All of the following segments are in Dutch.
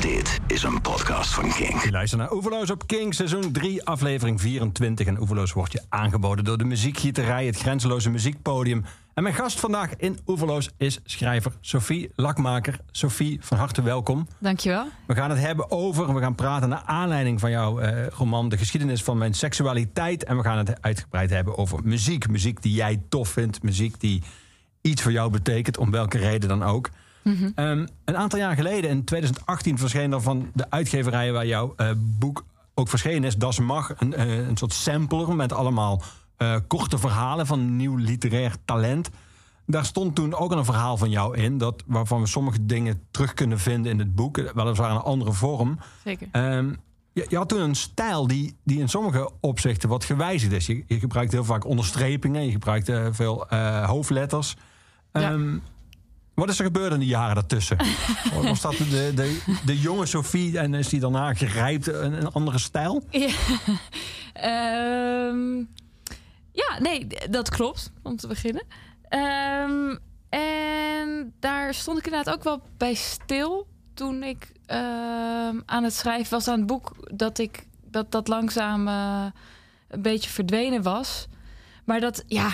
Dit is een podcast van King. Je luistert naar Oeverloos op King, seizoen 3, aflevering 24. En Oeverloos wordt je aangeboden door de muziekgieterij, het grenzeloze muziekpodium. En mijn gast vandaag in Oeverloos is schrijver Sophie Lakmaker. Sophie, van harte welkom. Dankjewel. We gaan het hebben over, we gaan praten naar aanleiding van jouw eh, roman De geschiedenis van mijn seksualiteit. En we gaan het uitgebreid hebben over muziek. Muziek die jij tof vindt, muziek die iets voor jou betekent, om welke reden dan ook. Um, een aantal jaar geleden, in 2018, verscheen er van de uitgeverij waar jouw uh, boek ook verschenen is, Das Mag, een, uh, een soort sampler met allemaal uh, korte verhalen van nieuw literair talent. Daar stond toen ook een verhaal van jou in, dat, waarvan we sommige dingen terug kunnen vinden in het boek, weliswaar in een andere vorm. Zeker. Um, je, je, had toen een stijl die, die in sommige opzichten wat gewijzigd is. Je, je gebruikt heel vaak onderstrepingen, je gebruikt veel hoofdletters. Um, ja. Wat is er gebeurd in de jaren daartussen? Was dat de, de, de jonge Sophie en is die daarna gerijpt een, een andere stijl? Ja. um, ja, nee, dat klopt, om te beginnen. Um, en daar stond ik inderdaad ook wel bij stil toen ik um, aan het schrijven was aan het boek dat ik dat, dat langzaam uh, een beetje verdwenen was. Maar dat, ja,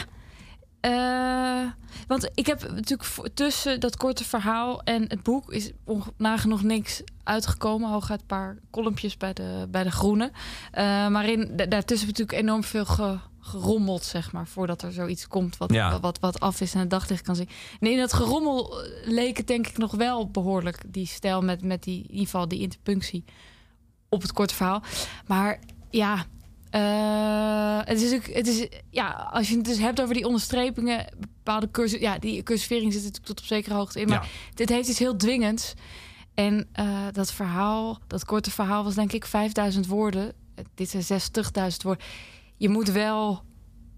uh, want ik heb natuurlijk tussen dat korte verhaal en het boek is nagenoeg niks uitgekomen. Hooguit een paar kolompjes bij de, bij de groene. Uh, maar in, daartussen heb ik natuurlijk enorm veel ge, gerommeld, zeg maar. Voordat er zoiets komt wat, ja. wat, wat af is en het daglicht kan zien. En in dat gerommel leek het denk ik nog wel behoorlijk. Die stijl met, met die, in ieder geval die interpunctie op het korte verhaal. Maar ja, uh, het is ook, het is, ja, als je het dus hebt over die onderstrepingen, bepaalde cursus, ja, die cursivering zit natuurlijk tot op zekere hoogte in. Maar ja. dit heeft iets heel dwingends. En uh, dat verhaal, dat korte verhaal was denk ik 5000 woorden. Dit zijn 60.000 woorden. Je moet wel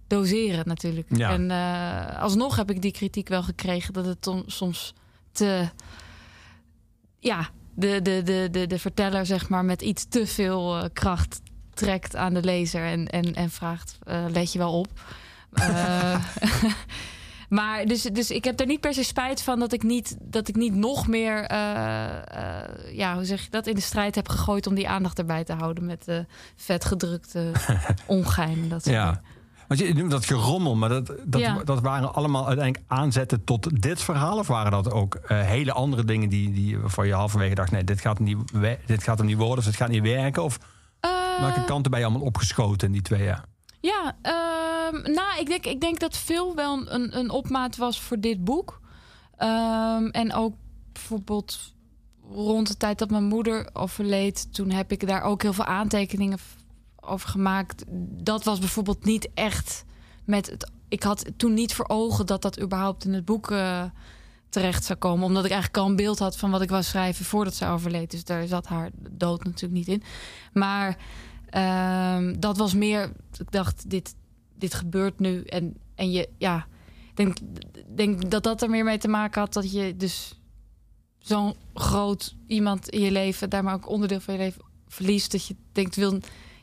doseren natuurlijk. Ja. En uh, alsnog heb ik die kritiek wel gekregen dat het soms te, ja, de, de, de, de, de verteller zeg maar met iets te veel kracht trekt aan de lezer en, en, en vraagt: uh, let je wel op. uh, maar dus, dus ik heb er niet per se spijt van dat ik niet, dat ik niet nog meer, uh, ja, hoe zeg je dat, in de strijd heb gegooid om die aandacht erbij te houden met de vetgedrukte ongein. Dat ja. Want je noemt dat gerommel, maar dat, dat, ja. dat waren allemaal uiteindelijk aanzetten tot dit verhaal? Of waren dat ook uh, hele andere dingen die, die voor je halverwege dacht: nee, dit gaat, niet, dit gaat hem niet worden of het gaat niet werken? Of uh, welke kanten ben je allemaal opgeschoten in die twee jaar? Ja, uh, nou, ik denk, ik denk dat veel wel een, een opmaat was voor dit boek. Um, en ook bijvoorbeeld rond de tijd dat mijn moeder overleed, toen heb ik daar ook heel veel aantekeningen over gemaakt. Dat was bijvoorbeeld niet echt met het. Ik had toen niet voor ogen dat dat überhaupt in het boek uh, terecht zou komen. Omdat ik eigenlijk al een beeld had van wat ik wou schrijven voordat ze overleed. Dus daar zat haar dood natuurlijk niet in. Maar um, dat was meer. Ik dacht, dit, dit gebeurt nu. En, en je, ja. Ik denk, denk dat dat er meer mee te maken had dat je dus zo'n groot iemand in je leven, daar maar ook onderdeel van je leven verliest. Dat je denkt, wil,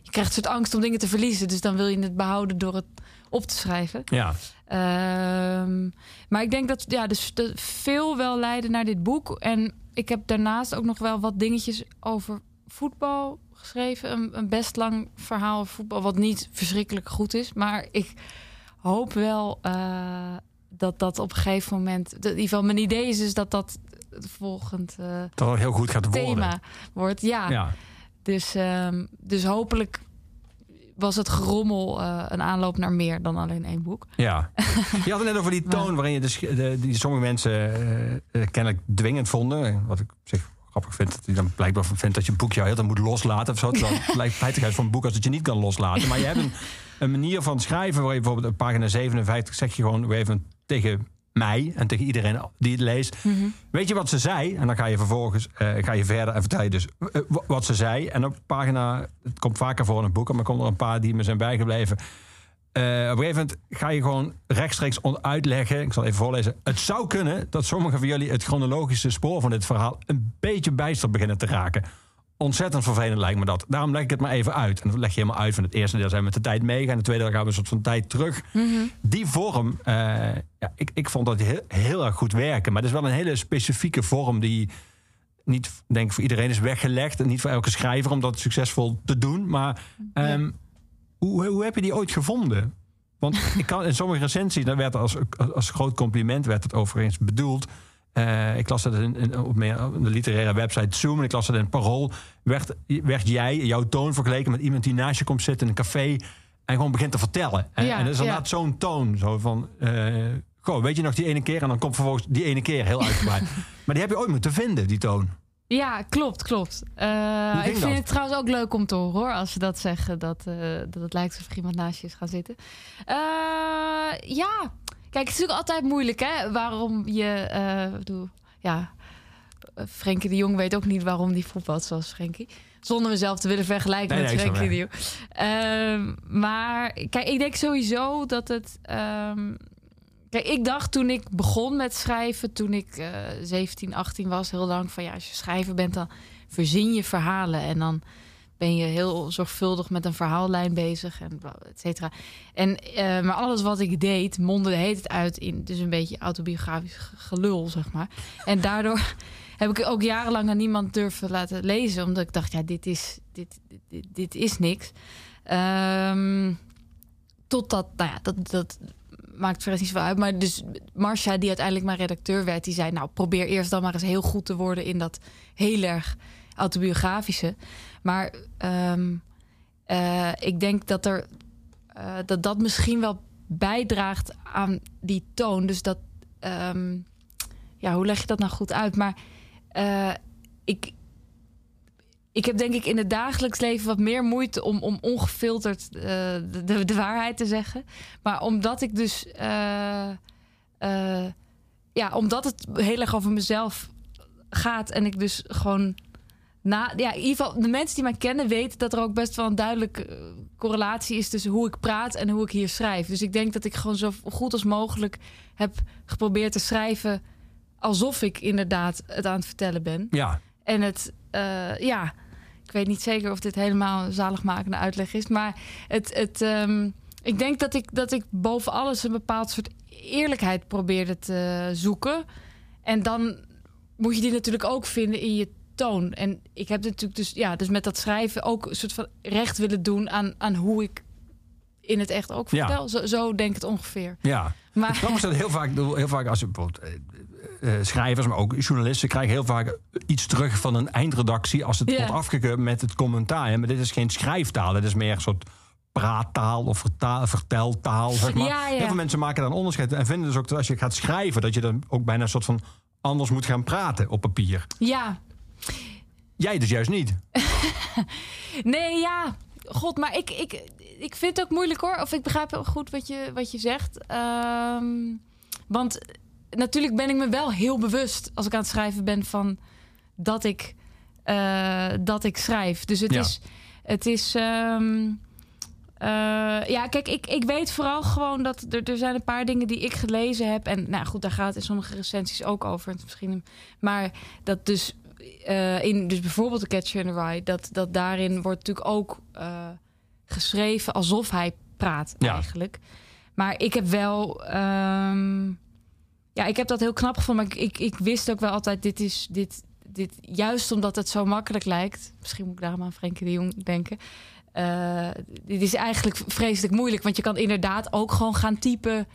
je krijgt een soort angst om dingen te verliezen. Dus dan wil je het behouden door het op te schrijven. Ja. Um, maar ik denk dat ja, dus veel wel leiden naar dit boek. En ik heb daarnaast ook nog wel wat dingetjes over voetbal geschreven. Een, een best lang verhaal over voetbal, wat niet verschrikkelijk goed is. Maar ik hoop wel uh, dat dat op een gegeven moment. In ieder geval, mijn idee is dus dat dat het volgend uh, dat heel goed gaat thema worden. wordt. Ja. ja. Dus, um, dus hopelijk was het gerommel uh, een aanloop naar meer dan alleen één boek. Ja. Je had het net over die toon waarin je dus, de, die sommige mensen uh, kennelijk dwingend vonden. Wat ik zich grappig vind. Dat hij dan blijkbaar vindt dat je een boekje heel dan moet loslaten of zo. Terwijl het lijkt van een boek als dat je niet kan loslaten. Maar je hebt een, een manier van schrijven waar je bijvoorbeeld op pagina 57 zeg je gewoon even tegen mij en tegen iedereen die het leest. Mhm. Mm -hmm. Weet je wat ze zei? En dan ga je vervolgens uh, ga je verder en vertel je dus uh, wat ze zei. En op pagina, het komt vaker voor in een boek, maar komt er een paar die me zijn bijgebleven. Uh, op een gegeven moment ga je gewoon rechtstreeks uitleggen. Ik zal even voorlezen. Het zou kunnen dat sommigen van jullie het chronologische spoor van dit verhaal een beetje bijster beginnen te raken. Ontzettend vervelend lijkt me dat. Daarom leg ik het maar even uit. En dan leg je helemaal uit van het eerste deel zijn we met de tijd meegaan. En het tweede deel gaan we een soort van tijd terug. Mm -hmm. Die vorm, uh, ja, ik, ik vond dat heel, heel erg goed werken. Maar het is wel een hele specifieke vorm die niet denk ik voor iedereen is weggelegd. En niet voor elke schrijver om dat succesvol te doen. Maar ehm, hoe, hoe heb je die ooit gevonden? Want ik kan, in sommige recensies, daar werd als, als groot compliment werd het overigens bedoeld. Eh, ik las dat in, in- op op de literaire website Zoom en ik las dat in Parool. Werd, werd jij, jouw toon vergeleken met iemand die naast je komt zitten in een café en gewoon begint te vertellen. En, Ja, en dat is ja. inderdaad zo'n toon. Zo van, eh, goh, weet je nog die ene keer? En dan komt vervolgens die ene keer heel uitgebreid. maar die heb je ooit moeten vinden, die toon. Ja, klopt, klopt. Eh, ik vind dat? het trouwens ook leuk om te horen hoor, als ze dat zeggen, dat, dat het lijkt alsof er iemand naast je is gaan zitten. Ja, kijk, het is natuurlijk altijd moeilijk, hè, waarom je, eh, ik bedoel, ja, eh, Frenkie de Jong weet ook niet waarom die voetbalt zoals Frenkie. Zonder mezelf te willen vergelijken Nee, met nee, Frenkie de Jong. Ehm, maar kijk, ik denk sowieso dat het. ehm, kijk, ik dacht toen ik begon met schrijven, toen ik eh 17, 18 was, heel lang van ja, als je schrijver bent, dan verzin je verhalen en dan ben je heel zorgvuldig met een verhaallijn bezig en et cetera. En eh, maar alles wat ik deed, mondde de hele tijd uit in dus een beetje autobiografisch ge- gelul, zeg maar. En daardoor heb ik ook jarenlang aan niemand durven laten lezen, omdat ik dacht, ja, dit is, dit, dit, dit, is niks. Ehm, totdat, nou ja, dat, dat maakt verder niet zoveel uit. Maar dus Marcia, die uiteindelijk mijn redacteur werd, die zei: Nou, probeer eerst dan maar eens heel goed te worden in dat heel erg autobiografische. Maar ehm, eh, ik denk dat er eh, dat dat misschien wel bijdraagt aan die toon. Dus dat, ehm, ja, hoe leg je dat nou goed uit? Maar eh, ik, ik heb denk ik in het dagelijks leven wat meer moeite om, om ongefilterd de, de, waarheid te zeggen. Maar omdat ik dus. ja, omdat het heel erg over mezelf gaat en ik dus gewoon. Na, ja, in ieder geval, de mensen die mij kennen weten dat er ook best wel een duidelijke eh, correlatie is tussen hoe ik praat en hoe ik hier schrijf. Dus ik denk dat ik gewoon zo goed als mogelijk heb geprobeerd te schrijven alsof ik inderdaad het aan het vertellen ben. Ja, En het, eh, ja, ik weet niet zeker of dit helemaal een zaligmakende uitleg is. Maar het, het, ehm, ik denk dat ik, dat ik boven alles een bepaald soort eerlijkheid probeerde te zoeken. En dan moet je die natuurlijk ook vinden in je toon. En ik heb natuurlijk dus, ja, dus met dat schrijven ook een soort van recht willen doen aan, aan hoe ik in het echt ook Ja. vertel. Zo, zo denk ik het ongeveer. ja. Maar Grappig is dat heel vaak, heel vaak als je bijvoorbeeld eh, eh, schrijvers, maar ook journalisten krijgen heel vaak iets terug van een eindredactie als het wordt afgekeurd met het commentaar. hè. Maar dit is geen schrijftaal, dit is meer een soort praattaal of vertaal, verteltaal. Zeg maar. Ja, ja. Heel veel mensen maken daar een onderscheid en vinden dus ook dat als je gaat schrijven, dat je dan ook bijna een soort van anders moet gaan praten op papier. ja, Jij dus juist niet. Nee, ja. God, maar ik, ik, ik vind het ook moeilijk hoor. Of ik begrijp goed wat je, wat je zegt. Ehm, want natuurlijk ben ik me wel heel bewust als ik aan het schrijven ben van dat ik, eh, dat ik schrijf. Dus het Ja. is. Het is ehm, eh, ja, kijk, ik, ik weet vooral gewoon dat er, er zijn een paar dingen die ik gelezen heb. En nou goed, daar gaat het in sommige recensies ook over. Misschien, maar dat dus eh, in dus bijvoorbeeld de Catcher in the Rye, dat, dat daarin wordt natuurlijk ook eh, geschreven alsof hij praat Ja. eigenlijk. Maar ik heb wel, ehm, ja, ik heb dat heel knap gevonden. Maar ik, ik, ik wist ook wel altijd, dit is dit, dit, juist omdat het zo makkelijk lijkt. Misschien moet ik daarom aan Frenkie de Jong denken. Eh, dit is eigenlijk vreselijk moeilijk, want je kan inderdaad ook gewoon gaan typen.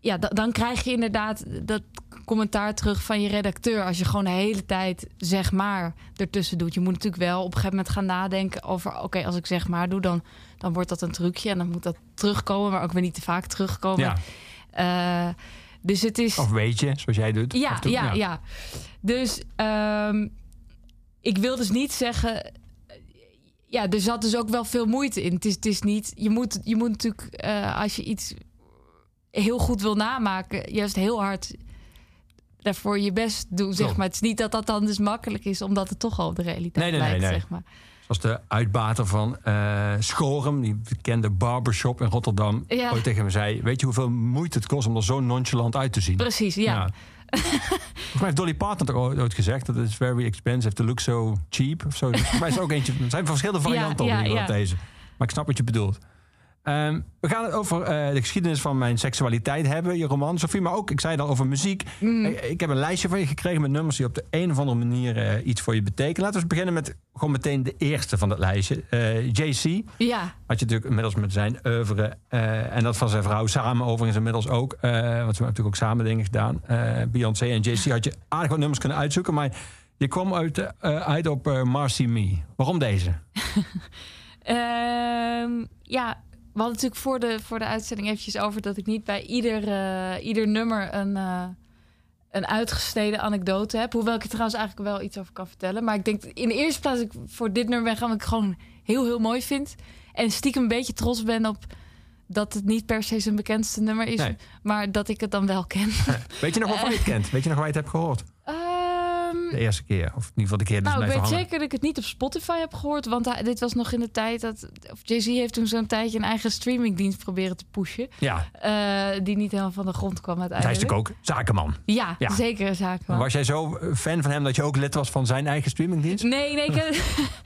Ja, da- dan krijg je inderdaad dat commentaar terug van je redacteur. Als je gewoon de hele tijd zeg maar ertussen doet. Je moet natuurlijk wel op een gegeven moment gaan nadenken over... oké, als ik zeg maar doe, dan, dan wordt dat een trucje. En dan moet dat terugkomen, maar ook weer niet te vaak terugkomen. Ja. Eh, dus het is... Of weet je, zoals jij doet. Ja, toe. ja, ja, Dus ehm, ik wil dus niet zeggen. Ja, er zat dus ook wel veel moeite in. Het is, het is niet. Je moet, je moet natuurlijk, eh, als je iets heel goed wil namaken, juist heel hard daarvoor je best doen. Zeg maar. Het is niet dat dat dan dus makkelijk is, omdat het toch al de realiteit Nee, nee, lijkt. nee. Zeg maar. Zoals de uitbater van eh Schorum, die bekende barbershop in Rotterdam, Ja. ooit tegen me zei: Weet je hoeveel moeite het kost om er zo nonchalant uit te zien? Precies, ja. Volgens mij heeft Dolly Parton toch ooit gezegd dat it's very expensive to look so cheap of zo. Volgens mij is er ook eentje. Er zijn verschillende varianten Ja, op ja, ja. deze. Maar ik snap wat je bedoelt. Ehm, we gaan het over eh, de geschiedenis van mijn seksualiteit hebben, je roman, Sophie. Maar ook, ik zei het al, over muziek. Mm. Ik, ik heb een lijstje van je gekregen met nummers die op de een of andere manier eh, iets voor je betekenen. Laten we eens beginnen met gewoon meteen de eerste van dat lijstje. Eh, JC. Ja, Had je natuurlijk inmiddels met zijn oeuvre en dat van zijn vrouw samen overigens inmiddels ook. want ze hebben natuurlijk ook samen dingen gedaan. Beyoncé en JC had je aardig wat nummers kunnen uitzoeken. Maar je kwam uit, uit op Marcy Me. Waarom deze? Ehm, ja, we hadden natuurlijk voor de, voor de uitzending eventjes over dat ik niet bij ieder, eh, ieder nummer een, eh, een uitgesteden anekdote heb. Hoewel ik er trouwens eigenlijk wel iets over kan vertellen. Maar ik denk in de eerste plaats dat ik voor dit nummer ben gaan, wat ik gewoon heel, heel mooi vind. En stiekem een beetje trots ben op dat het niet per se zijn bekendste nummer is. Nee. Maar dat ik het dan wel ken. Weet je nog waarvan je het kent? Weet je nog waar je het hebt gehoord? De eerste keer. Of in ieder geval de keer dus nou, ik weet zeker dat ik het niet op Spotify heb gehoord. Want hij- dit was nog in de tijd dat... Of Jay-Z heeft toen zo'n tijdje een eigen streamingdienst proberen te pushen. Ja, eh, die niet helemaal van de grond kwam hij is uiteindelijk. natuurlijk ook zakenman. Ja, Ja. zeker een zaak. man. Was jij zo eh, fan van hem dat je ook lid was van zijn eigen streamingdienst? Nee, nee, ik heb,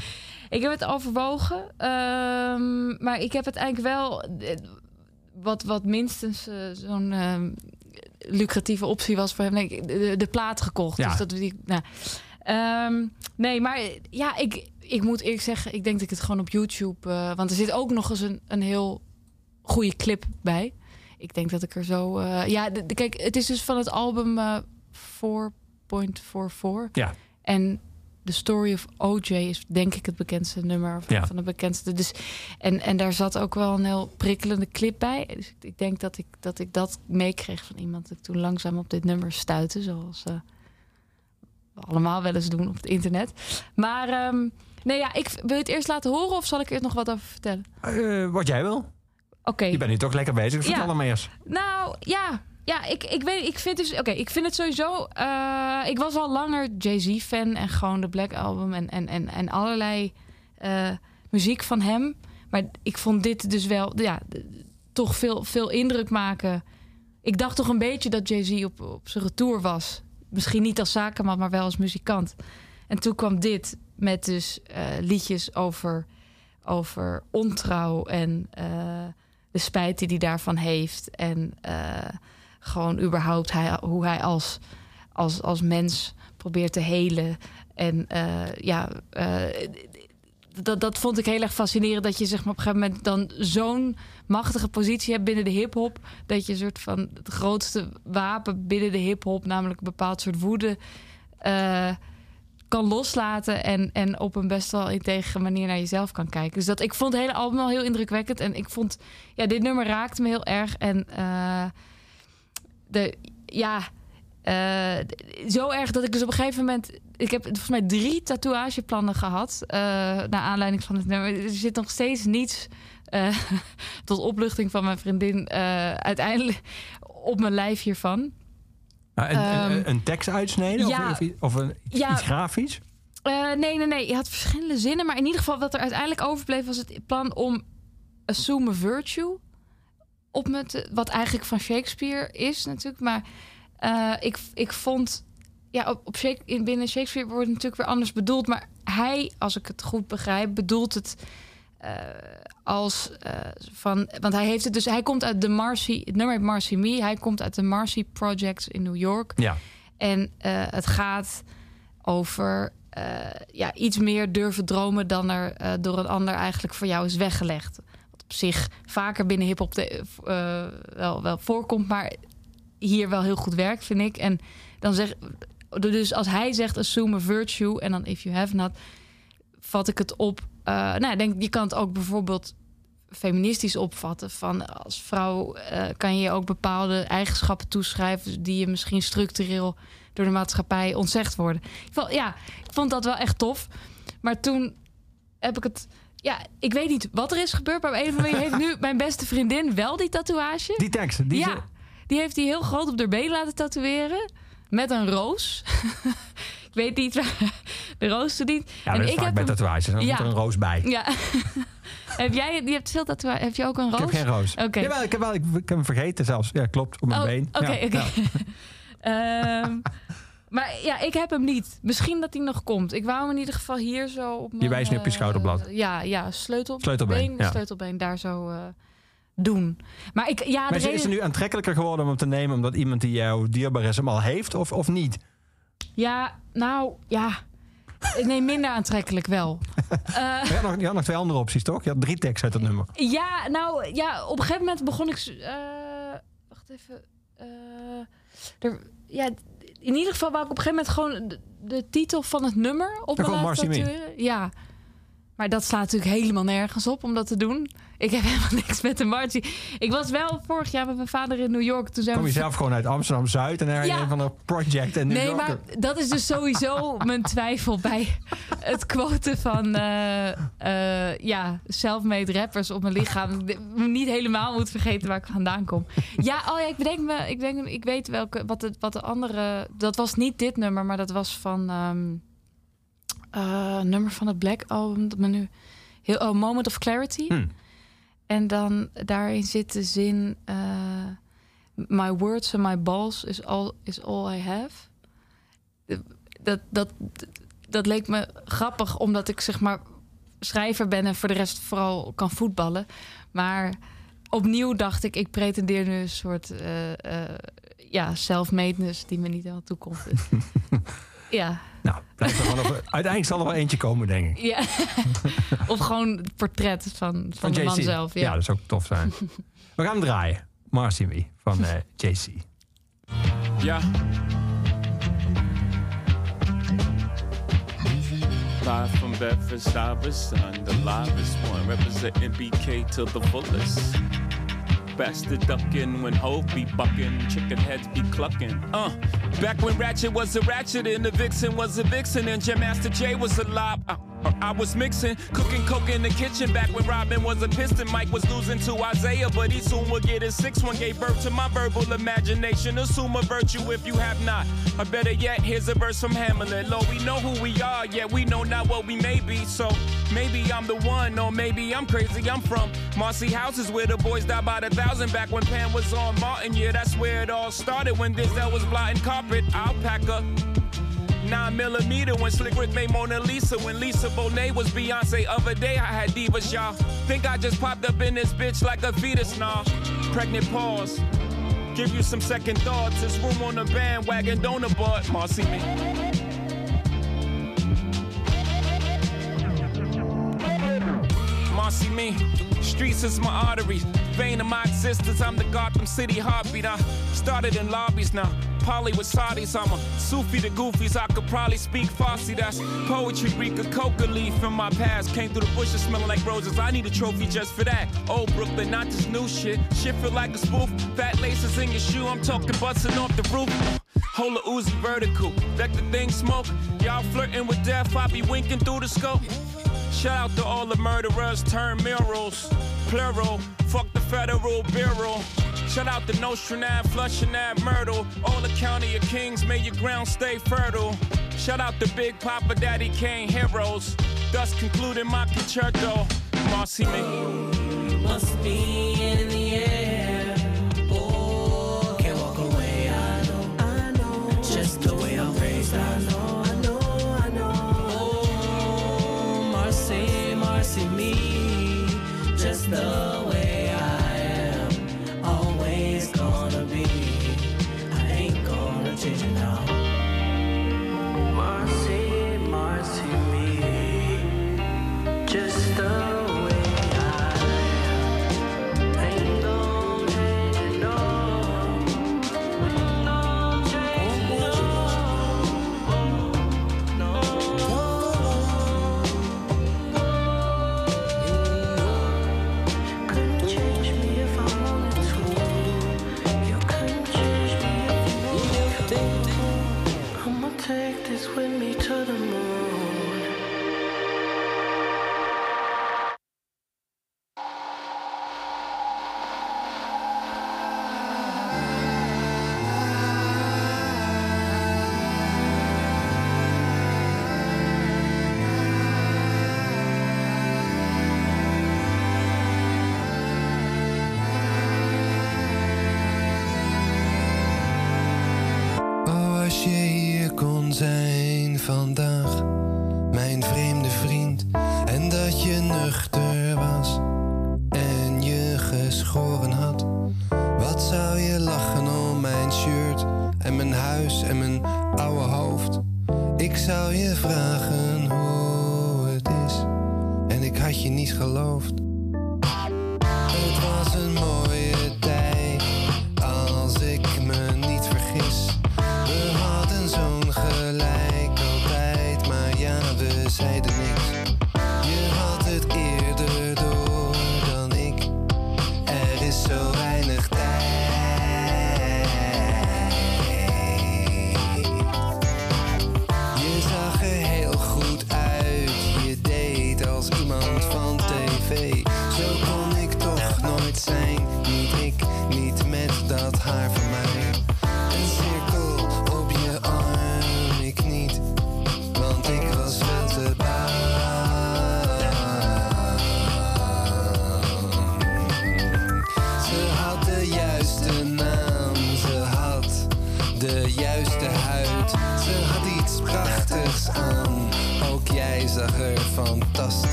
ik heb het overwogen. Ehm, maar ik heb het eigenlijk wel... eh, Wat, wat minstens zo'n ehm, lucratieve optie was voor hem. Nee, de, de plaat gekocht. Ja. Dus dat die... Nou, Ehm, nee, maar ja, ik, ik moet eerlijk zeggen... ik denk dat ik het gewoon op YouTube... eh, want er zit ook nog eens een, een heel goede clip bij. Ik denk dat ik er zo... eh, ja, de- de- kijk, het is dus van het album eh 4.44. Ja. En The Story of OJ is denk ik het bekendste nummer. Of Ja. van de bekendste. Dus, en, en daar zat ook wel een heel prikkelende clip bij. Dus ik, denk dat ik, dat ik dat meekreeg van iemand... dat ik toen langzaam op dit nummer stuitte. Zoals eh, we allemaal wel eens doen op het internet. Maar ehm, nee, ja, ik wil je het eerst laten horen... of zal ik er nog wat over vertellen? Eh, wat jij wil. Oké. Je bent nu toch lekker bezig. Vertel Ja. maar eerst. Nou, ja. Ja, ik, ik weet, ik vind dus, oké, ik vind het sowieso. eh, ik was al langer Jay-Z-fan en gewoon de Black Album en, en, en, en allerlei eh, muziek van hem. Maar ik vond dit dus wel, ja, toch veel, veel indruk maken. Ik dacht toch een beetje dat Jay-Z op, op zijn retour was. Misschien niet als zakenman, maar wel als muzikant. En toen kwam dit met dus eh, liedjes over, over ontrouw en de spijt die hij daarvan heeft. En gewoon überhaupt hij, hoe hij als, als, als mens probeert te helen. En eh, ja, eh, dat, dat vond ik heel erg fascinerend. Dat je zeg maar, op een gegeven moment dan zo'n machtige positie hebt binnen de hip-hop. Dat je een soort van het grootste wapen binnen de hip-hop, namelijk een bepaald soort woede. eh, kan loslaten en, en op een best wel integere manier naar jezelf kan kijken. Dus dat ik vond het hele album al heel indrukwekkend. En ik vond, ja, dit nummer raakte me heel erg. En de, ja, eh, zo erg dat ik dus op een gegeven moment... Ik heb volgens mij drie tatoeageplannen gehad. eh naar aanleiding van het nummer. Er zit nog steeds niets... eh, tot opluchting van mijn vriendin... uiteindelijk op mijn lijf hiervan. Een, Ehm, een, tekst uitsneden? ja. of, of, een, iets, Ja. iets grafisch? Nee, nee, nee. Je had verschillende zinnen. Maar in ieder geval, wat er uiteindelijk overbleef, was het plan om Assume Virtue op me te. Wat eigenlijk van Shakespeare is, natuurlijk. Maar eh, ik, ik vond. Ja, op, binnen Shakespeare wordt het natuurlijk weer anders bedoeld. Maar hij, als ik het goed begrijp, bedoelt het. eh, als eh, van, want hij heeft het dus, hij komt uit de Marcy, het nummer heet Marcy Me. Hij komt uit de Marcy Project in New York. Ja. En het gaat over ja, iets meer durven dromen dan er door een ander eigenlijk voor jou is weggelegd. Zich vaker binnen hip-hop eh, wel, wel voorkomt, maar hier wel heel goed werkt, vind ik. En dan zeg dus als hij zegt assume a virtue en dan if you have not, vat ik het op. eh, nou, denk je kan het ook bijvoorbeeld feministisch opvatten. Van als vrouw eh, kan je ook bepaalde eigenschappen toeschrijven die je misschien structureel door de maatschappij ontzegd worden. Ik vond, ja, ik vond dat wel echt tof. Maar toen heb ik het. Ja, ik weet niet wat er is gebeurd, maar op een of andere manier heeft nu mijn beste vriendin wel die tatoeage. Die tekst. Die ja, die heeft hij heel groot op haar been laten tatoeëren. Met een roos. ik weet niet waar de roos toe dient. Ja, dat is vaak bij hem- tatoeages. Dan Ja. moet er een roos bij. Ja. heb jij, je hebt veel tatoeage. Heb je ook een roos? Ik heb geen roos. Oké. Jawel, ik heb, wel, ik, ik heb hem vergeten zelfs. Ja, klopt. Op mijn Oh, been. Oké, Ja, oké. ja. Ehm, maar ja, ik heb hem niet. Misschien dat hij nog komt. Ik wou hem in ieder geval hier zo op mijn... wijst nu op je eh, schouderblad. ja, ja, sleutel, Sleutelbeen, been, ja. sleutelbeen, daar zo, eh, doen. Maar ik, ja, Maar de is, het nu aantrekkelijker geworden om hem te nemen omdat iemand die jou dierbaar is hem al heeft of, of niet? ja, nou, ja. Nee, minder aantrekkelijk wel. Eh, Je had, nog, je had nog twee andere opties, toch? Je had drie teksten uit het nummer. Ja, nou ja, op een gegeven moment begon ik. wacht even. er, ja, in ieder geval wou ik op een gegeven moment gewoon de, de titel van het nummer op Ja, gewoon Marcy. Ja. Maar dat slaat natuurlijk helemaal nergens op om dat te doen. Ik heb helemaal niks met de Marcy. Ik was wel vorig jaar met mijn vader in New York. Toen zijn Kom we je zelf gewoon uit Amsterdam-Zuid en er Ja. een van de project en New Nee, maar dat is dus sowieso mijn twijfel bij het quoten van eh, ja, self-made rappers op mijn lichaam. Ik Niet helemaal moet vergeten waar ik vandaan kom. Ja, oh ja, ik bedenk me, ik, denk, ik weet welke, wat de, wat de andere. Dat was niet dit nummer, maar dat was van ehm, eh, nummer van het Black album. Dat me nu heel, oh, Moment of Clarity. Hm. En dan daarin zit de zin: eh, My words and my balls is all, is all I have. Dat, dat, dat leek me grappig, omdat ik zeg maar schrijver ben en voor de rest vooral kan voetballen. Maar opnieuw dacht ik, ik pretendeer nu een soort eh, ja, self-madeness die me niet helemaal toekomt. ja, Nou, blijft er uiteindelijk zal er wel eentje komen, denk ik. ja. of gewoon het portret van, van, de man zelf. Ja. Ja. dat zou ook tof zijn. We gaan hem draaien. Marcy Me van eh, JC. Yeah. Live from Bedford Stuyvesant, the livest one, representing BK to the fullest. Bastard ducking when Hove be bucking, chicken heads be clucking. Uh, back when Ratchet was a ratchet and the Vixen was a vixen and Jam Master J was a Uh, uh, I was mixing, cooking coke in the kitchen back when Robin was a piston. Mike was losing to Isaiah, but he soon would get his six one. Gave birth to my verbal imagination. Assume a virtue if you have not. Or better yet, here's a verse from Hamlet. Lord, we know who we are, yet we know not what we may be. So maybe I'm the one, or maybe I'm crazy. I'm from Marcy Houses where the boys died by the thousand back when Pan was on Martin. Yeah, that's where it all started when this Denzel was blotting carpet. Alpaca. Nine millimeter when Slick Rick made Mona Lisa. When Lisa Bonet was Beyonce. Other day I had divas, y'all. Think I just popped up in this bitch like a fetus, nah. Pregnant pause. Give you some second thoughts. There's room on the bandwagon, don't abort. Marcy me. Marcy me. Streets is my arteries. Vein of my existence, I'm the Gotham City heartbeat. I started in lobbies now. Polly with Saudis, I'm a Sufi to goofies. I could probably speak Farsi. That's poetry, Greek, a coca leaf from my past. Came through the bushes smelling like roses. I need a trophy just for that. Old Brooklyn, not this new shit. Shit feel like a spoof. Fat laces in your shoe, I'm talking busting off the roof. Hold a Uzi vertical, let the thing smoke. Y'all flirting with death, I be winking through the scope. Shout out to all the murderers, turn murals, plural. Fuck the federal bureau. Shout out to Nostranab, flushing that myrtle. All the county of kings, may your ground stay fertile. Shout out to Big Papa, Daddy Kane heroes. Thus concluding my concerto. Marcy me. must be in the air. Oh, can't walk away. I know, I know. Just the way I'm raised. I know, I know, I know. Oh, Marcy, Marcy, me. Just the way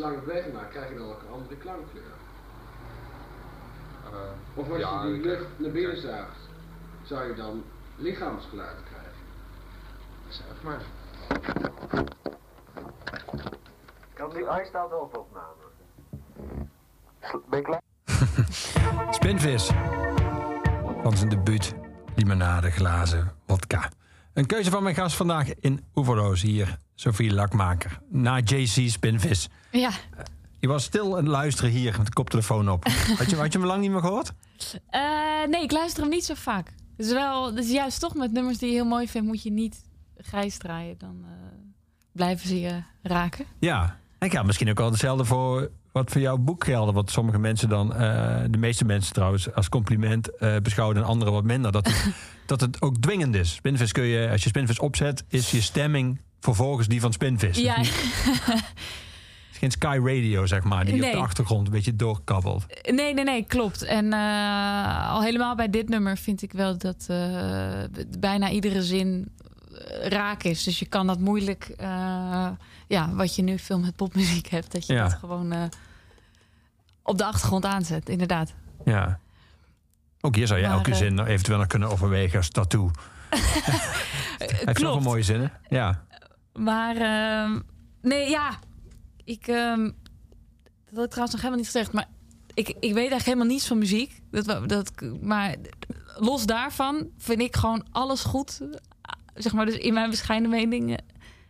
dus die slang beweging maakt, krijg je dan ook een andere klankkleur. Of als ja, je die ik- lucht naar binnen zuigt, zou je dan lichaamsgeluiden krijgen. Zeg maar. Kan die, hij staat wel op opname. Ben je klaar? Spinvis. Van zijn debuut. Limonade, glazen, wodka. Een keuze van mijn gast vandaag in Oeverloos hier. Sophie Lakmaker. Na JC Spinvis. Ja, Je was stil het luisteren hier met de koptelefoon op. Had je, had je hem lang niet meer gehoord? Eh, nee, ik luister hem niet zo vaak. Dus wel, dus juist toch met nummers die je heel mooi vindt, moet je niet grijs draaien. Dan eh, blijven ze je raken. Ja. Ik ga misschien ook wel hetzelfde voor wat voor jouw boek gelden. Wat sommige mensen dan, eh, de meeste mensen trouwens, als compliment beschouwen en anderen wat minder. Dat dat het ook dwingend is. Spinvis kun je, als je spinvis opzet, is je stemming vervolgens die van Spinvis. Ja, is geen Sky Radio, zeg maar, die op Nee. de achtergrond een beetje doorkabbelt. nee, nee, nee, klopt. En eh, al helemaal bij dit nummer vind ik wel dat eh, bijna iedere zin eh, raak is. Dus je kan dat moeilijk, ja, wat je nu veel met popmuziek hebt, dat je Ja. dat gewoon op de achtergrond aanzet, inderdaad. Ja. Ook hier zou je Maar, elke eh, zin eventueel nog kunnen overwegen als tattoo. Hij heeft zoveel klopt. mooie zinnen. Ja. Maar ehm, nee, ja, ik ehm, dat had ik trouwens nog helemaal niet gezegd, maar ik, ik weet eigenlijk helemaal niets van muziek. Dat, dat, maar los daarvan vind ik gewoon alles goed, zeg maar, dus in mijn bescheiden mening eh,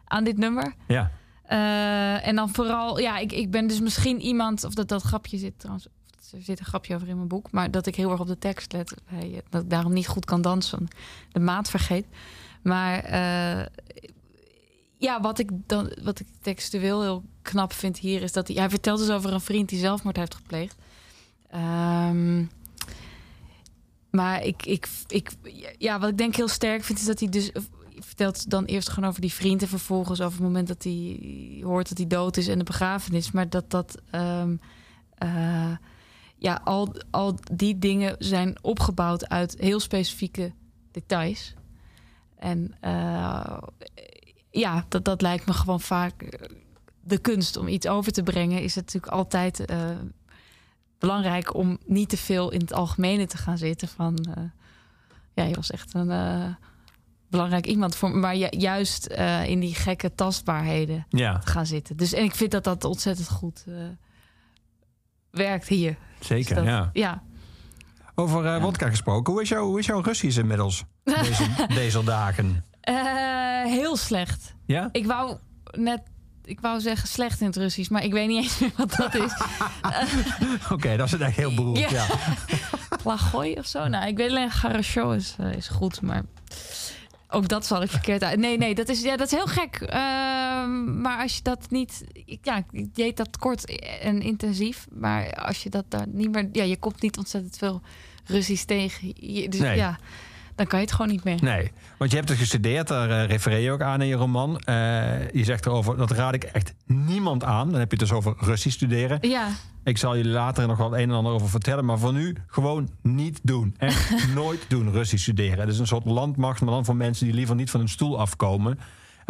aan dit nummer. Ja. Eh, en dan vooral, ja, ik, ik ben dus misschien iemand, of dat dat grapje zit trouwens, er zit een grapje over in mijn boek, maar dat ik heel erg op de tekst let, eh, dat ik daarom niet goed kan dansen, de maat vergeet. Maar eh, ja, wat ik dan, wat ik textueel heel knap vind hier, is dat hij, hij vertelt dus over een vriend die zelfmoord heeft gepleegd. Ehm, maar ik, ik, ik, ja, wat ik denk heel sterk vind, is dat hij dus hij vertelt dan eerst gewoon over die vriend en vervolgens over het moment dat hij hoort dat hij dood is en de begrafenis. Maar dat dat, ehm, eh, ja, al, al die dingen zijn opgebouwd uit heel specifieke details. En eh, ja, dat, dat lijkt me gewoon vaak eh, de kunst om iets over te brengen. Is het natuurlijk altijd eh, belangrijk om niet te veel in het algemene te gaan zitten. Van ja, je was echt een belangrijk iemand voor me. Maar ju- juist in die gekke tastbaarheden Ja, te gaan zitten. Dus en ik vind dat dat ontzettend goed werkt hier. zeker. Dus dat- ja. ja. Over eh wodka gesproken. Hoe is, jouw, hoe is jouw Russisch inmiddels? Deze, deze dagen. Eh, heel slecht. Ja? Ik wou net, ik wou zeggen slecht in het Russisch, maar ik weet niet eens meer wat dat is. Oké, dat is het echt heel beroerd. Ja. Ja. Plagoy of zo. Nou, ik weet alleen Garasho is, eh, is goed, maar ook dat zal ik verkeerd uit. Nee, nee, dat is, ja, dat is heel gek. Ehm, maar als je dat niet, ja, ik deed dat kort en intensief, maar als je dat daar niet meer, ja, je komt niet ontzettend veel Russisch tegen. Je- dus Nee. ja, dan kan je het gewoon niet meer. Nee, want je hebt het gestudeerd, daar eh, refereer je ook aan in je roman. Eh, je zegt erover, dat raad ik echt niemand aan. Dan heb je het dus over Russisch studeren. Ja, Ik zal jullie later nog wel het een en ander over vertellen. Maar voor nu gewoon niet doen. Echt nooit doen, Russisch studeren. Het is een soort landmacht, maar dan voor mensen die liever niet van hun stoel afkomen.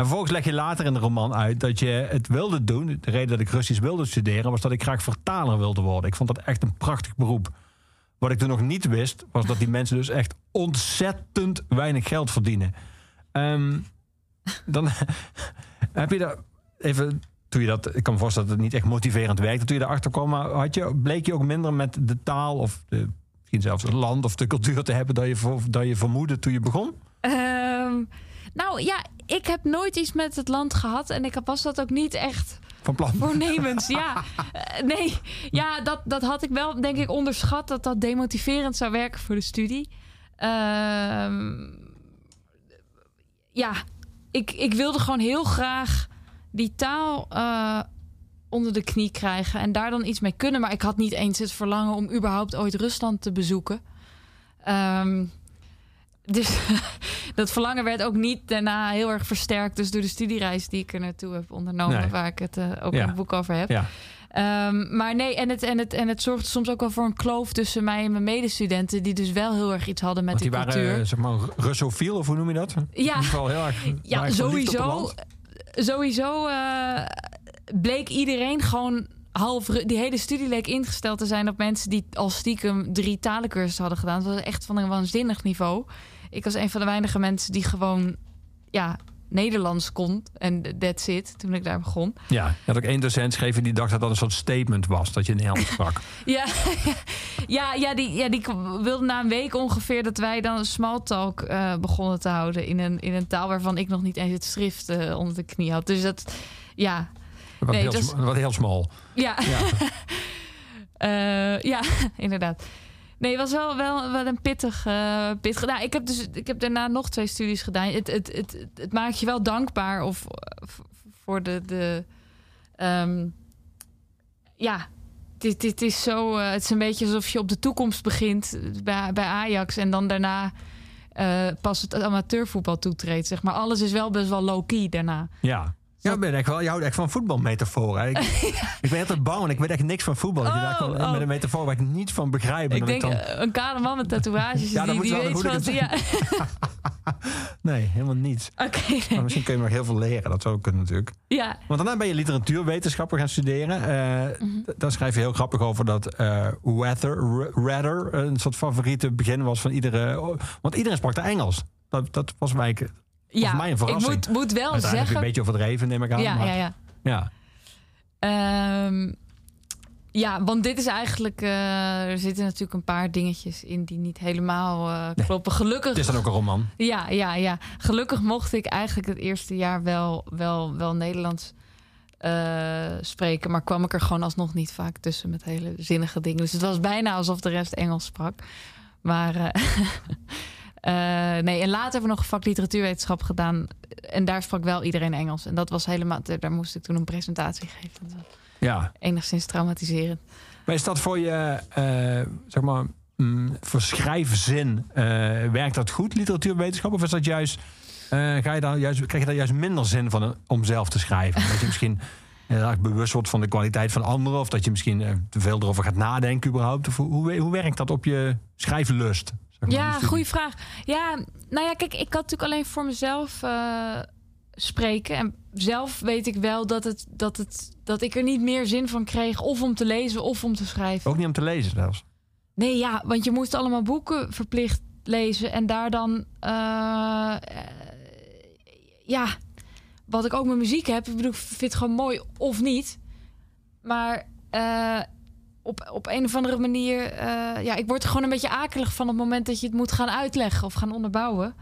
En vervolgens leg je later in de roman uit dat je het wilde doen. De reden dat ik Russisch wilde studeren was dat ik graag vertaler wilde worden. Ik vond dat echt een prachtig beroep. Wat ik toen nog niet wist, was dat die mensen dus echt ontzettend weinig geld verdienen. Ehm, dan heb je daar even toen je dat, ik kan me voorstellen dat het niet echt motiverend werkte. Toen je erachter kwam, maar had je, bleek je ook minder met de taal of de, misschien zelfs het land of de cultuur te hebben dat je, dat je vermoedde toen je begon? Ehm, nou ja, ik heb nooit iets met het land gehad en ik was dat ook niet echt Van plan? voornemens. ja, Eh, nee, ja, dat, dat had ik wel denk ik onderschat dat dat demotiverend zou werken voor de studie. Ehm, ja, ik, ik wilde gewoon heel graag die taal eh, onder de knie krijgen en daar dan iets mee kunnen. Maar ik had niet eens het verlangen om überhaupt ooit Rusland te bezoeken. Ehm, dus dat verlangen werd ook niet daarna heel erg versterkt. Dus door de studiereis die ik er naartoe heb ondernomen, Nee. waar ik het eh, ook Ja. in het boek over heb. Ja. Ehm, maar nee, en het, en, het, en het zorgde soms ook wel voor een kloof tussen mij en mijn medestudenten, die dus wel heel erg iets hadden met Want die die waren cultuur. eh, zeg maar russofiel of hoe noem je dat? In Ja. ieder geval heel erg. Ja, sowieso. Sowieso eh, bleek iedereen gewoon half... Die hele studie leek ingesteld te zijn op mensen die al stiekem drie talencursussen hadden gedaan. Dat was echt van een waanzinnig niveau. Ik was een van de weinige mensen die gewoon ja, Nederlands kon. En that's it, toen ik daar begon. Ja, je had ook één docent geschreven die dacht dat dat een soort statement was dat je Nederlands sprak. Ja, ja, ja, die, ja, die wilde na een week ongeveer dat wij dan een small talk eh, begonnen te houden in een, in een taal waarvan ik nog niet eens het schrift eh, onder de knie had. Dus dat, ja, Wat, Nee, heel, dat wat heel smal. ja, Ja. Eh, ja, inderdaad. Nee, het was wel, wel, wel een pittig. eh pittig. Nou, ik heb dus ik heb daarna nog twee studies gedaan. Het, het, het, het, maakt je wel dankbaar of voor de. de ehm, ja, dit, dit is zo. eh, het is een beetje alsof je op de toekomst begint bij, bij Ajax en dan daarna. eh, pas het amateurvoetbal toetreedt. Zeg maar alles is wel best wel low-key daarna. Ja. Ja, ik ben echt wel, je houdt echt van voetbalmetaforen. Ik, ik ben altijd bang, want ik weet echt niks van voetbal. Je Oh, oh. met een metafoor waar ik niets van begrijp. en Ik denk dan, eh, een kale man met tatoeages. Ja, die, moet die weet wat. Ja, nee, helemaal niets. oké. nee. Maar misschien kun je nog heel veel leren. Dat zou ook kunnen natuurlijk. ja. Want daarna ben je literatuurwetenschappen gaan studeren. D- Daar schrijf je heel grappig over dat eh weather, rather een soort favoriete begin was van iedere... Want iedereen sprak de Engels. Dat, dat was mij, ja. mij een verrassing. Ik moet, moet wel Uiteindelijk zeggen. een beetje overdreven, neem ik aan. ja, maar- ja, ja. ja. Ehm, ja, want dit is eigenlijk. eh, er zitten natuurlijk een paar dingetjes in die niet helemaal eh, kloppen. Gelukkig. Het is dan ook een roman. Ja, ja, ja. Gelukkig mocht ik eigenlijk het eerste jaar wel, wel, wel Nederlands eh, spreken. Maar kwam ik er gewoon alsnog niet vaak tussen met hele zinnige dingen. Dus het was bijna alsof de rest Engels sprak. Maar. eh, nee, en later hebben we nog een vak literatuurwetenschap gedaan. En daar sprak wel iedereen Engels. En dat was helemaal. Daar moest ik toen een presentatie geven. Dat was Ja. enigszins traumatiserend. Maar is dat voor je, eh, zeg maar, mm, voor schrijfzin, eh, werkt dat goed, literatuurwetenschap? Of is dat juist, ga je daar juist, krijg je daar juist minder zin van om zelf te schrijven? Dat je misschien bewust wordt van de kwaliteit van anderen, of dat je misschien te veel erover gaat nadenken überhaupt? Of hoe, hoe werkt dat op je schrijflust? Zeg maar, Ja, goede vraag. Ja, nou ja, kijk, ik kan natuurlijk alleen voor mezelf eh, spreken. En zelf weet ik wel dat, het, dat, het, dat ik er niet meer zin van kreeg... of om te lezen of om te schrijven. Ook niet om te lezen zelfs. Nee, ja, want je moest allemaal boeken verplicht lezen... en daar dan... eh, eh, ja, wat ik ook met muziek heb... ik bedoel, ik vind het gewoon mooi of niet. Maar... op, op een of andere manier, eh, ja, ik word er gewoon een beetje akelig van het moment dat je het moet gaan uitleggen of gaan onderbouwen.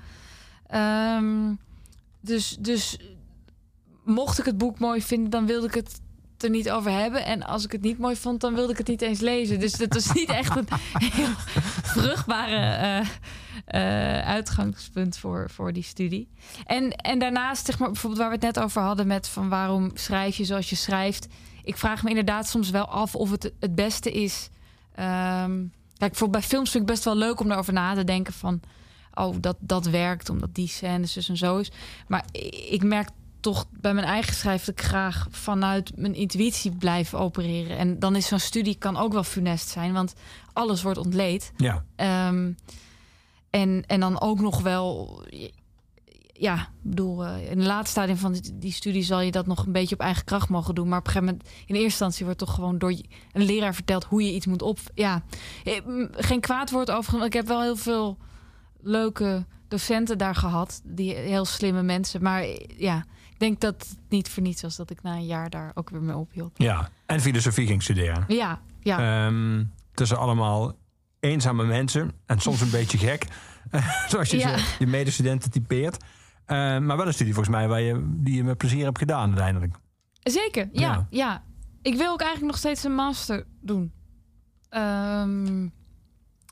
Ehm, dus, dus mocht ik het boek mooi vinden, dan wilde ik het er niet over hebben. En als ik het niet mooi vond, dan wilde ik het niet eens lezen. Dus dat was niet echt een heel vruchtbare eh, eh, uitgangspunt voor, voor die studie. En, en daarnaast, zeg maar, bijvoorbeeld waar we het net over hadden met van waarom schrijf je zoals je schrijft. Ik vraag me inderdaad soms wel af of het het beste is. Ehm, kijk, bijvoorbeeld bij films vind ik best wel leuk om daarover na te denken van, oh, dat, dat werkt omdat die scènes dus en zo is. Maar ik merk toch bij mijn eigen schrijf dat ik graag vanuit mijn intuïtie blijf opereren. En dan is zo'n studie kan ook wel funest zijn, want alles wordt ontleed. Ja. Ehm, en, en dan ook nog wel. Ja, ik bedoel, eh, in het laatste stadium van die, die studie zal je dat nog een beetje op eigen kracht mogen doen. Maar op een gegeven moment, in eerste instantie, wordt toch gewoon door een leraar verteld hoe je iets moet op. Ja, eh, geen kwaad woord over. want Ik heb wel heel veel leuke docenten daar gehad, die heel slimme mensen. Maar eh, ja, ik denk dat het niet voor niets was dat ik na een jaar daar ook weer mee ophield. ja. En filosofie ging studeren. Ja, ja. Ehm, tussen allemaal eenzame mensen en soms een beetje gek. Zoals je Ja. je medestudenten typeert. Ehm, maar wel een studie volgens mij waar je, die je met plezier hebt gedaan uiteindelijk. Zeker, ja, Ja. ja. Ik wil ook eigenlijk nog steeds een master doen. Ehm,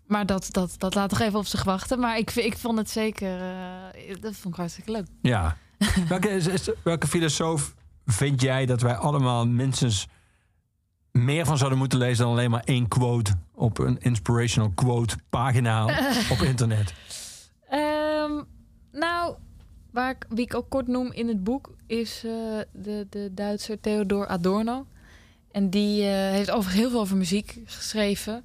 maar dat, dat, dat laat nog even op zich wachten. Maar ik, ik vond het zeker... eh, dat vond ik hartstikke leuk. Ja. welke, is- is- welke filosoof vind jij dat wij allemaal minstens meer van zouden moeten lezen dan alleen maar één quote op een inspirational quote pagina op internet? Ehm, nou, waar ik, wie ik ook kort noem in het boek... is eh, de, de Duitser Theodor Adorno. En die eh, heeft overigens heel veel over muziek geschreven.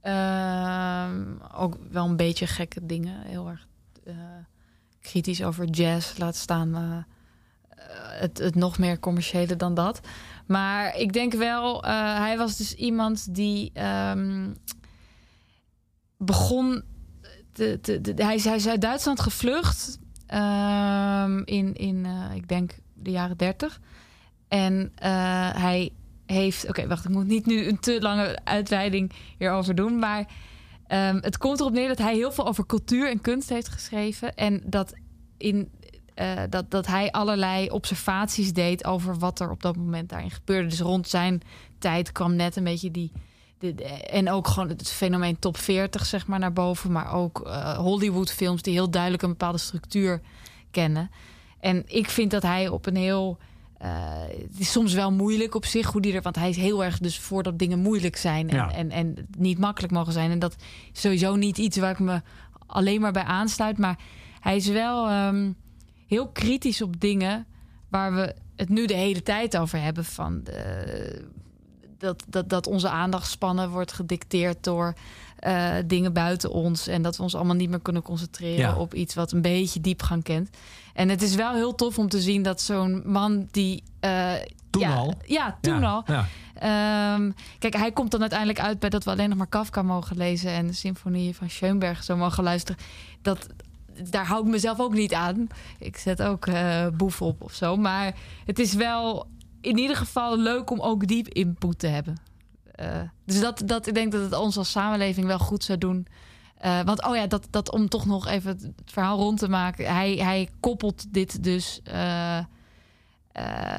Ehm, ook wel een beetje gekke dingen. Heel erg eh, kritisch over jazz. Laat staan het, het nog meer commerciële dan dat. Maar ik denk wel, hij was dus iemand die ehm, begon. Te, hij is uit Duitsland gevlucht ehm, in, in eh, ik denk, de jaren dertig. En eh, hij heeft. Oké, wacht, ik moet niet nu een te lange uitweiding hierover doen. Maar ehm, het komt erop neer dat hij heel veel over cultuur en kunst heeft geschreven. En dat, in, eh, dat, dat hij allerlei observaties deed over wat er op dat moment daarin gebeurde. Dus rond zijn tijd kwam net een beetje die. En ook gewoon het fenomeen top 40, zeg maar, naar boven. Maar ook eh, Hollywood-films die heel duidelijk een bepaalde structuur kennen. En ik vind dat hij op een heel. eh, het is soms wel moeilijk op zich hoe die er. Want hij is heel erg dus voor dat dingen moeilijk zijn. En, Ja. en, en niet makkelijk mogen zijn. En dat is sowieso niet iets waar ik me alleen maar bij aansluit. Maar hij is wel ehm, heel kritisch op dingen waar we het nu de hele tijd over hebben. Van de, dat, dat, dat onze aandachtspannen wordt gedicteerd door eh, dingen buiten ons. En dat we ons allemaal niet meer kunnen concentreren Ja. op iets wat een beetje diepgang kent. En het is wel heel tof om te zien dat zo'n man die. eh, Toen ja, al? Ja, toen Ja, al. Ehm, kijk, hij komt dan uiteindelijk uit bij dat we alleen nog maar Kafka mogen lezen en de symfonie van Schoenberg zo mogen luisteren. Dat, daar hou ik mezelf ook niet aan. Ik zet ook eh boef op of zo. Maar het is wel in ieder geval leuk om ook diep input te hebben. Eh, dus dat, dat, ik denk dat het ons als samenleving wel goed zou doen. Eh, want, oh ja, dat, dat om toch nog even het verhaal rond te maken. Hij, hij koppelt dit dus. eh,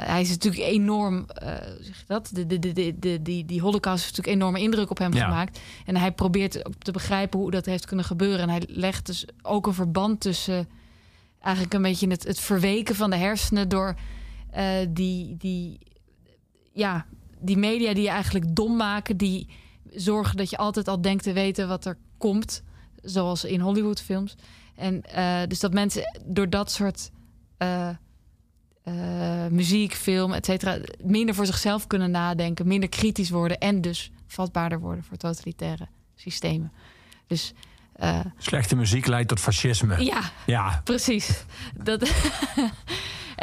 hij is natuurlijk enorm. zeg je dat? De, de, de, de, de- die, die Holocaust heeft natuurlijk enorme indruk op hem Ja. gemaakt. En hij probeert ook te begrijpen hoe dat heeft kunnen gebeuren. En hij legt dus ook een verband tussen. Eigenlijk een beetje het, het verweken van de hersenen door eh, die, die, ja, die media die je eigenlijk dom maken, die zorgen dat je altijd al denkt te weten wat er komt, zoals in Hollywoodfilms. En eh, dus dat mensen door dat soort eh, eh, muziek, film, et cetera, minder voor zichzelf kunnen nadenken, minder kritisch worden en dus vatbaarder worden voor totalitaire systemen. Dus Slechte muziek leidt tot fascisme. ja, Ja, Precies. Dat...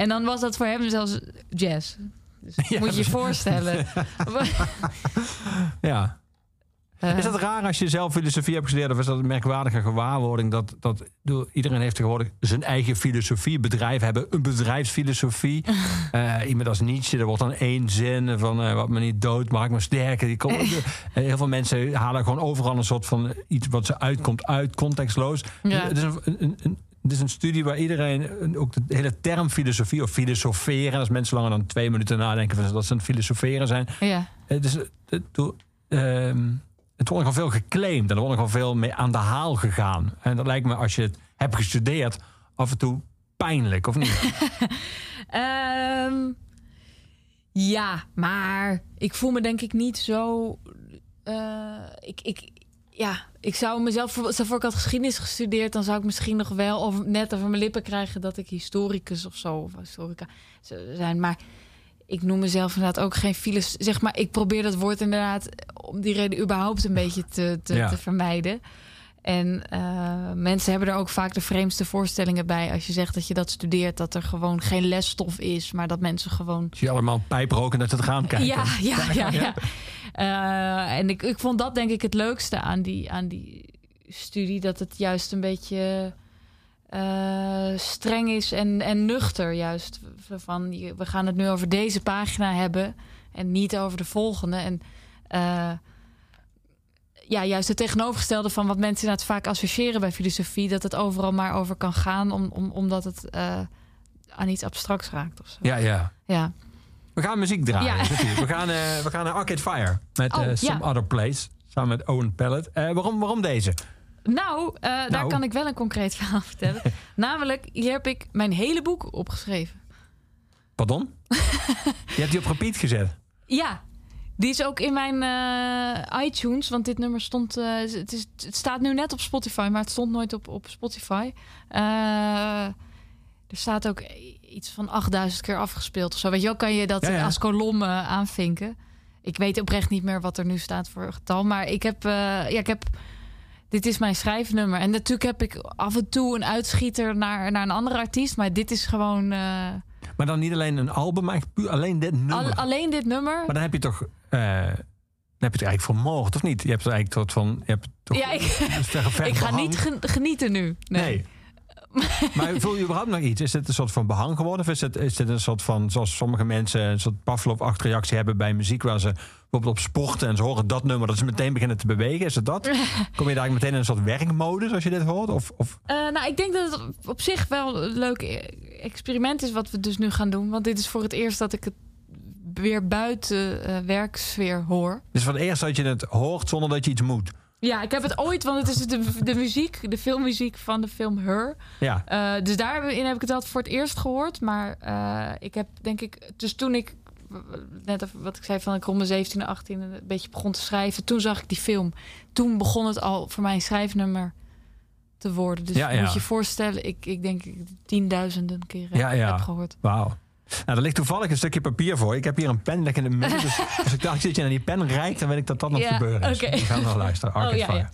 en dan was dat voor hem zelfs jazz. Dus Ja, moet je je dus- voorstellen. ja. Eh, Is dat raar als je zelf filosofie hebt gestudeerd? Of is dat een merkwaardige gewaarwording? Dat, dat iedereen heeft tegenwoordig zijn eigen filosofie. Bedrijven hebben een bedrijfsfilosofie. Eh, iemand als Nietzsche, er wordt dan één zin van... eh, wat me niet dood maakt me sterker. Die komt, heel veel mensen halen gewoon overal een soort van iets wat ze uitkomt uit, contextloos. Ja. Het, is een, een, een, het is een studie waar iedereen, een- ook de hele term filosofie of filosoferen... als mensen langer dan twee minuten nadenken van dat ze het filosoferen zijn... ja. Het, is, het, doe- ehm, het wordt nogal veel geclaimd en er wordt nogal veel mee aan de haal gegaan. En dat lijkt me, als je het hebt gestudeerd, af en toe pijnlijk, of niet? Ehm, ja, maar ik voel me denk ik niet zo. eh, ik, ik, ja, ik zou mezelf, voor- stel voor ik had geschiedenis gestudeerd, dan zou ik misschien nog wel of net over mijn lippen krijgen dat ik historicus of zo of historica zijn. Maar ik noem mezelf inderdaad ook geen filos. Zeg maar, ik probeer dat woord inderdaad om die reden überhaupt een beetje te, te, Ja. te vermijden. En eh, mensen hebben er ook vaak de vreemdste voorstellingen bij. Als je zegt dat je dat studeert, dat er gewoon geen lesstof is, maar dat mensen gewoon. Als je allemaal pijp roken naar het raam kijken. Ja, ja, ja. ja. Eh, en ik, ik vond dat denk ik het leukste aan die, aan die studie. Dat het juist een beetje eh, streng is en, en nuchter. Juist van we gaan het nu over deze pagina hebben en niet over de volgende. En ja, juist het tegenovergestelde van wat mensen inderdaad vaak associëren bij filosofie. Dat het overal maar over kan gaan, om, om, omdat het eh, aan iets abstracts raakt of zo. ja, ja. Ja. We gaan muziek draaien. Ja. We, gaan, eh, we gaan naar Arcade Fire met Oh, eh, Some ja. Other Place. Samen met Owen Pellet. Waarom, waarom deze? Nou, eh, daar Nou. kan ik wel een concreet verhaal vertellen. Namelijk, hier heb ik mijn hele boek opgeschreven. Pardon? je hebt die op repeat gezet. Ja, die is ook in mijn eh, iTunes. Want dit nummer stond. eh, het, is, het staat nu net op Spotify, maar het stond nooit op, op Spotify. Eh, er staat ook iets van 8000 keer afgespeeld of zo. Weet je wel, kan je dat Ja, ja. als kolom aanvinken. Ik weet oprecht niet meer wat er nu staat voor getal. Maar ik heb. ja, ik heb dit is mijn schrijfnummer. En natuurlijk heb ik af en toe een uitschieter naar, naar een andere artiest. Maar dit is gewoon. Maar dan niet alleen een album, maar puur alleen dit nummer. al- alleen dit nummer. Maar dan heb je toch... eh, dan heb je het eigenlijk vermoord, of niet? Je hebt er eigenlijk tot van... Je hebt toch Ja, ik- ik ga behang. niet gen- genieten nu. Nee. Nee. maar voel je überhaupt nog iets? Is het een soort van behang geworden? Of is het, is dit een soort van, zoals sommige mensen... een soort Pavlov-achtige reactie hebben bij muziek... waar ze bijvoorbeeld op sporten en ze horen dat nummer... dat ze meteen beginnen te bewegen? Is het dat? Kom je daar meteen in een soort werkmodus als je dit hoort? Of, of Eh, nou, ik denk dat het op zich wel een leuk e- experiment is wat we dus nu gaan doen. Want dit is voor het eerst dat ik het weer buiten eh, werksfeer hoor. dus het eerst dat je het hoort zonder dat je iets moet? Ja, ik heb het ooit, want het is de, de muziek, de filmmuziek van de film Her. Ja. Eh, dus daarin heb ik het altijd voor het eerst gehoord. Maar eh, ik heb denk ik, dus toen ik, net even wat ik zei van ik rond mijn 17e, 18e een beetje begon te schrijven. Toen zag ik die film. Toen begon het al voor mijn schrijfnummer te worden. Dus Ja, ja. moet je voorstellen, ik, ik denk ik tienduizenden keren Ja, ja. heb gehoord. Wauw. Nou, er ligt toevallig een stukje papier voor. Ik heb hier een pen liggen in de midden. Dus als ik dacht, zit je naar die pen rijdt, dan weet ik dat dat nog Ja, gebeuren is. We gaan nog luisteren. Arcade Oh, ja, Fire. Ja,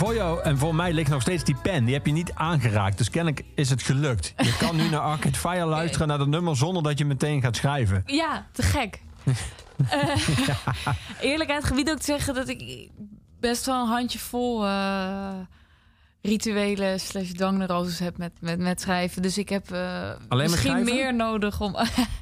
voor jou en voor mij ligt nog steeds die pen. Die heb je niet aangeraakt. Dus kennelijk is het gelukt. Je kan nu naar Arcade Fire luisteren naar dat nummer zonder dat je meteen gaat schrijven. Ja, te gek. Eh, Eerlijkheid gebied ook te zeggen dat ik best wel een handje vol eh, rituelen slash dwangneuroses heb met, met, met schrijven. Dus ik heb eh, misschien meer nodig om...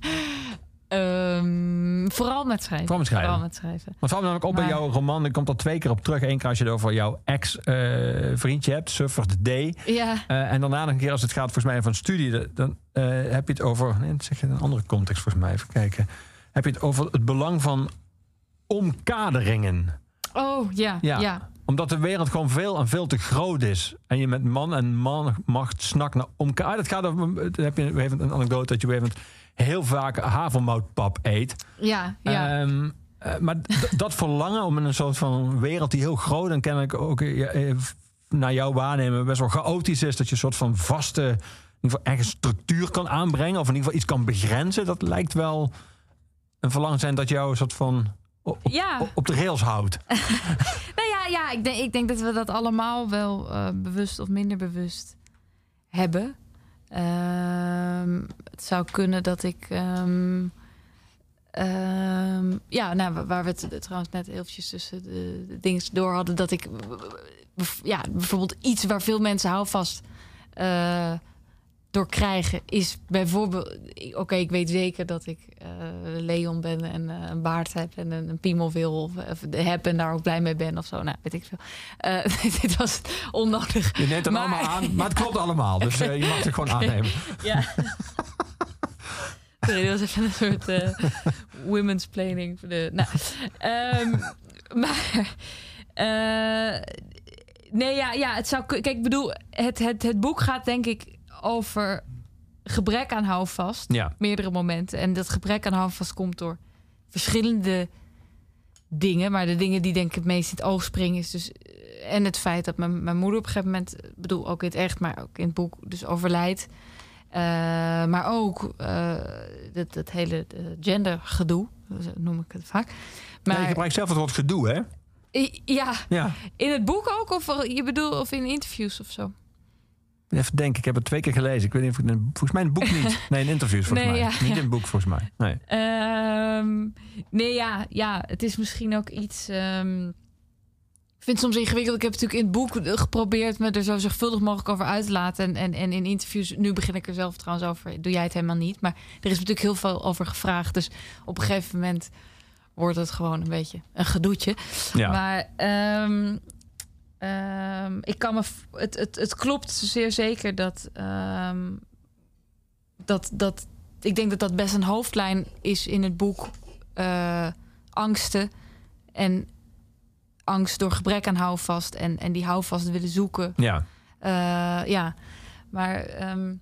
Vooral met schrijven. Vooral met schrijven. Vooral met schrijven. Want valt me namelijk op bij Maar- jouw roman. Ik komt al twee keer op terug. Eén keer als je het over jouw ex-vriendje hebt, Suffer Day. Ja, Eh, en daarna nog een keer als het gaat volgens mij een studie. Dan eh, heb je het over, nee, dat zeg je in een andere context volgens mij. Even kijken. Heb je het over het belang van omkaderingen. oh ja, Ja. ja. Omdat de wereld gewoon veel en veel te groot is. En je met man en man macht snakt naar elkaar. Dat gaat over. Dan heb je een anekdote dat je moment heel vaak havermoutpap eet. Ja, ja. Ehm, eh, maar dat verlangen om in een soort van wereld die heel groot en kennelijk ook eh, ja, eh, naar jouw waarnemen best wel chaotisch is. Dat je een soort van vaste, in ieder geval ergens structuur kan aanbrengen. Of in ieder geval iets kan begrenzen. Dat lijkt wel een verlangen zijn dat jou een soort van op, op- Ja. op de rails houdt. Nou ja, ja ik, denk, ik denk dat we dat allemaal wel bewust of minder bewust hebben. Ehm, het zou kunnen dat ik. ehm, ehm, ja, nou, wa- waar we het trouwens net eventjes tussen de, dingen door hadden, dat ik. Ja, bijvoorbeeld iets waar veel mensen houvast eh door krijgen, is bijvoorbeeld. Oké, ik weet zeker dat ik eh, Leon ben en eh, een baard heb en een, een piemel wil of, of heb en daar ook blij mee ben of zo. Nou, weet ik veel. Eh, dit was onnodig. Je neemt het Maar- allemaal aan, maar het klopt allemaal. Dus je mag het gewoon aannemen. Ja. Sorry, dat was even een soort women's planning. Voor de, nou, ehm, maar nee, ja, ja, het zou. Kijk, ik bedoel, het, het, het boek gaat denk ik over gebrek aan houvast. Ja. Meerdere momenten. En dat gebrek aan houvast komt door verschillende dingen. Maar de dingen die denk ik het meest in het oog springen is dus... eh, En het feit dat mijn, mijn moeder op een gegeven moment... ik bedoel, ook in het echt, maar ook in het boek dus overlijdt. Eh, maar ook eh dat, dat hele gendergedoe, noem ik het vaak. Maar gebruikt zelf het woord gedoe, hè? Ja, Ja. in het boek ook? Of je bedoelt, of in interviews of zo? Even denken, ik heb het twee keer gelezen. Ik weet niet of ik volgens mij het boek niet. Nee, in interviews volgens Nee, mij. ja, niet ja. het boek volgens mij. Nee. Ehm, nee, ja, ja, het is misschien ook iets. ehm, ik vind het soms ingewikkeld. Ik heb natuurlijk in het boek geprobeerd me er zo zorgvuldig mogelijk over uit te laten. En, en, en in interviews, nu begin ik er zelf trouwens over. Doe jij het helemaal niet. Maar er is natuurlijk heel veel over gevraagd. Dus op een gegeven moment wordt het gewoon een beetje een gedoetje. Ja. Maar ehm, ehm, ik kan me. Het, het, het klopt zeer zeker dat. ehm, dat, dat. Ik denk dat dat best een hoofdlijn is in het boek. eh, angsten. En angst door gebrek aan houvast. En, en die houvast willen zoeken. ja. Eh, ja. Maar. ehm,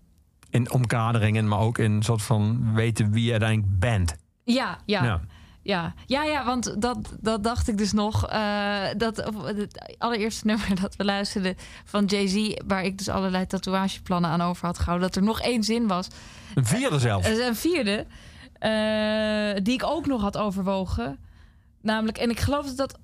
In omkaderingen, maar ook in een soort van weten wie je uiteindelijk bent. ja, ja. Ja. Ja, ja, ja want dat, dat dacht ik dus nog. eh, dat of, het allereerste nummer dat we luisterden van Jay-Z, waar ik dus allerlei tatoeageplannen aan over had gehouden, dat er nog één zin was. Een vierde zelfs. Er is een vierde, eh, die ik ook nog had overwogen. Namelijk, en ik geloof dat dat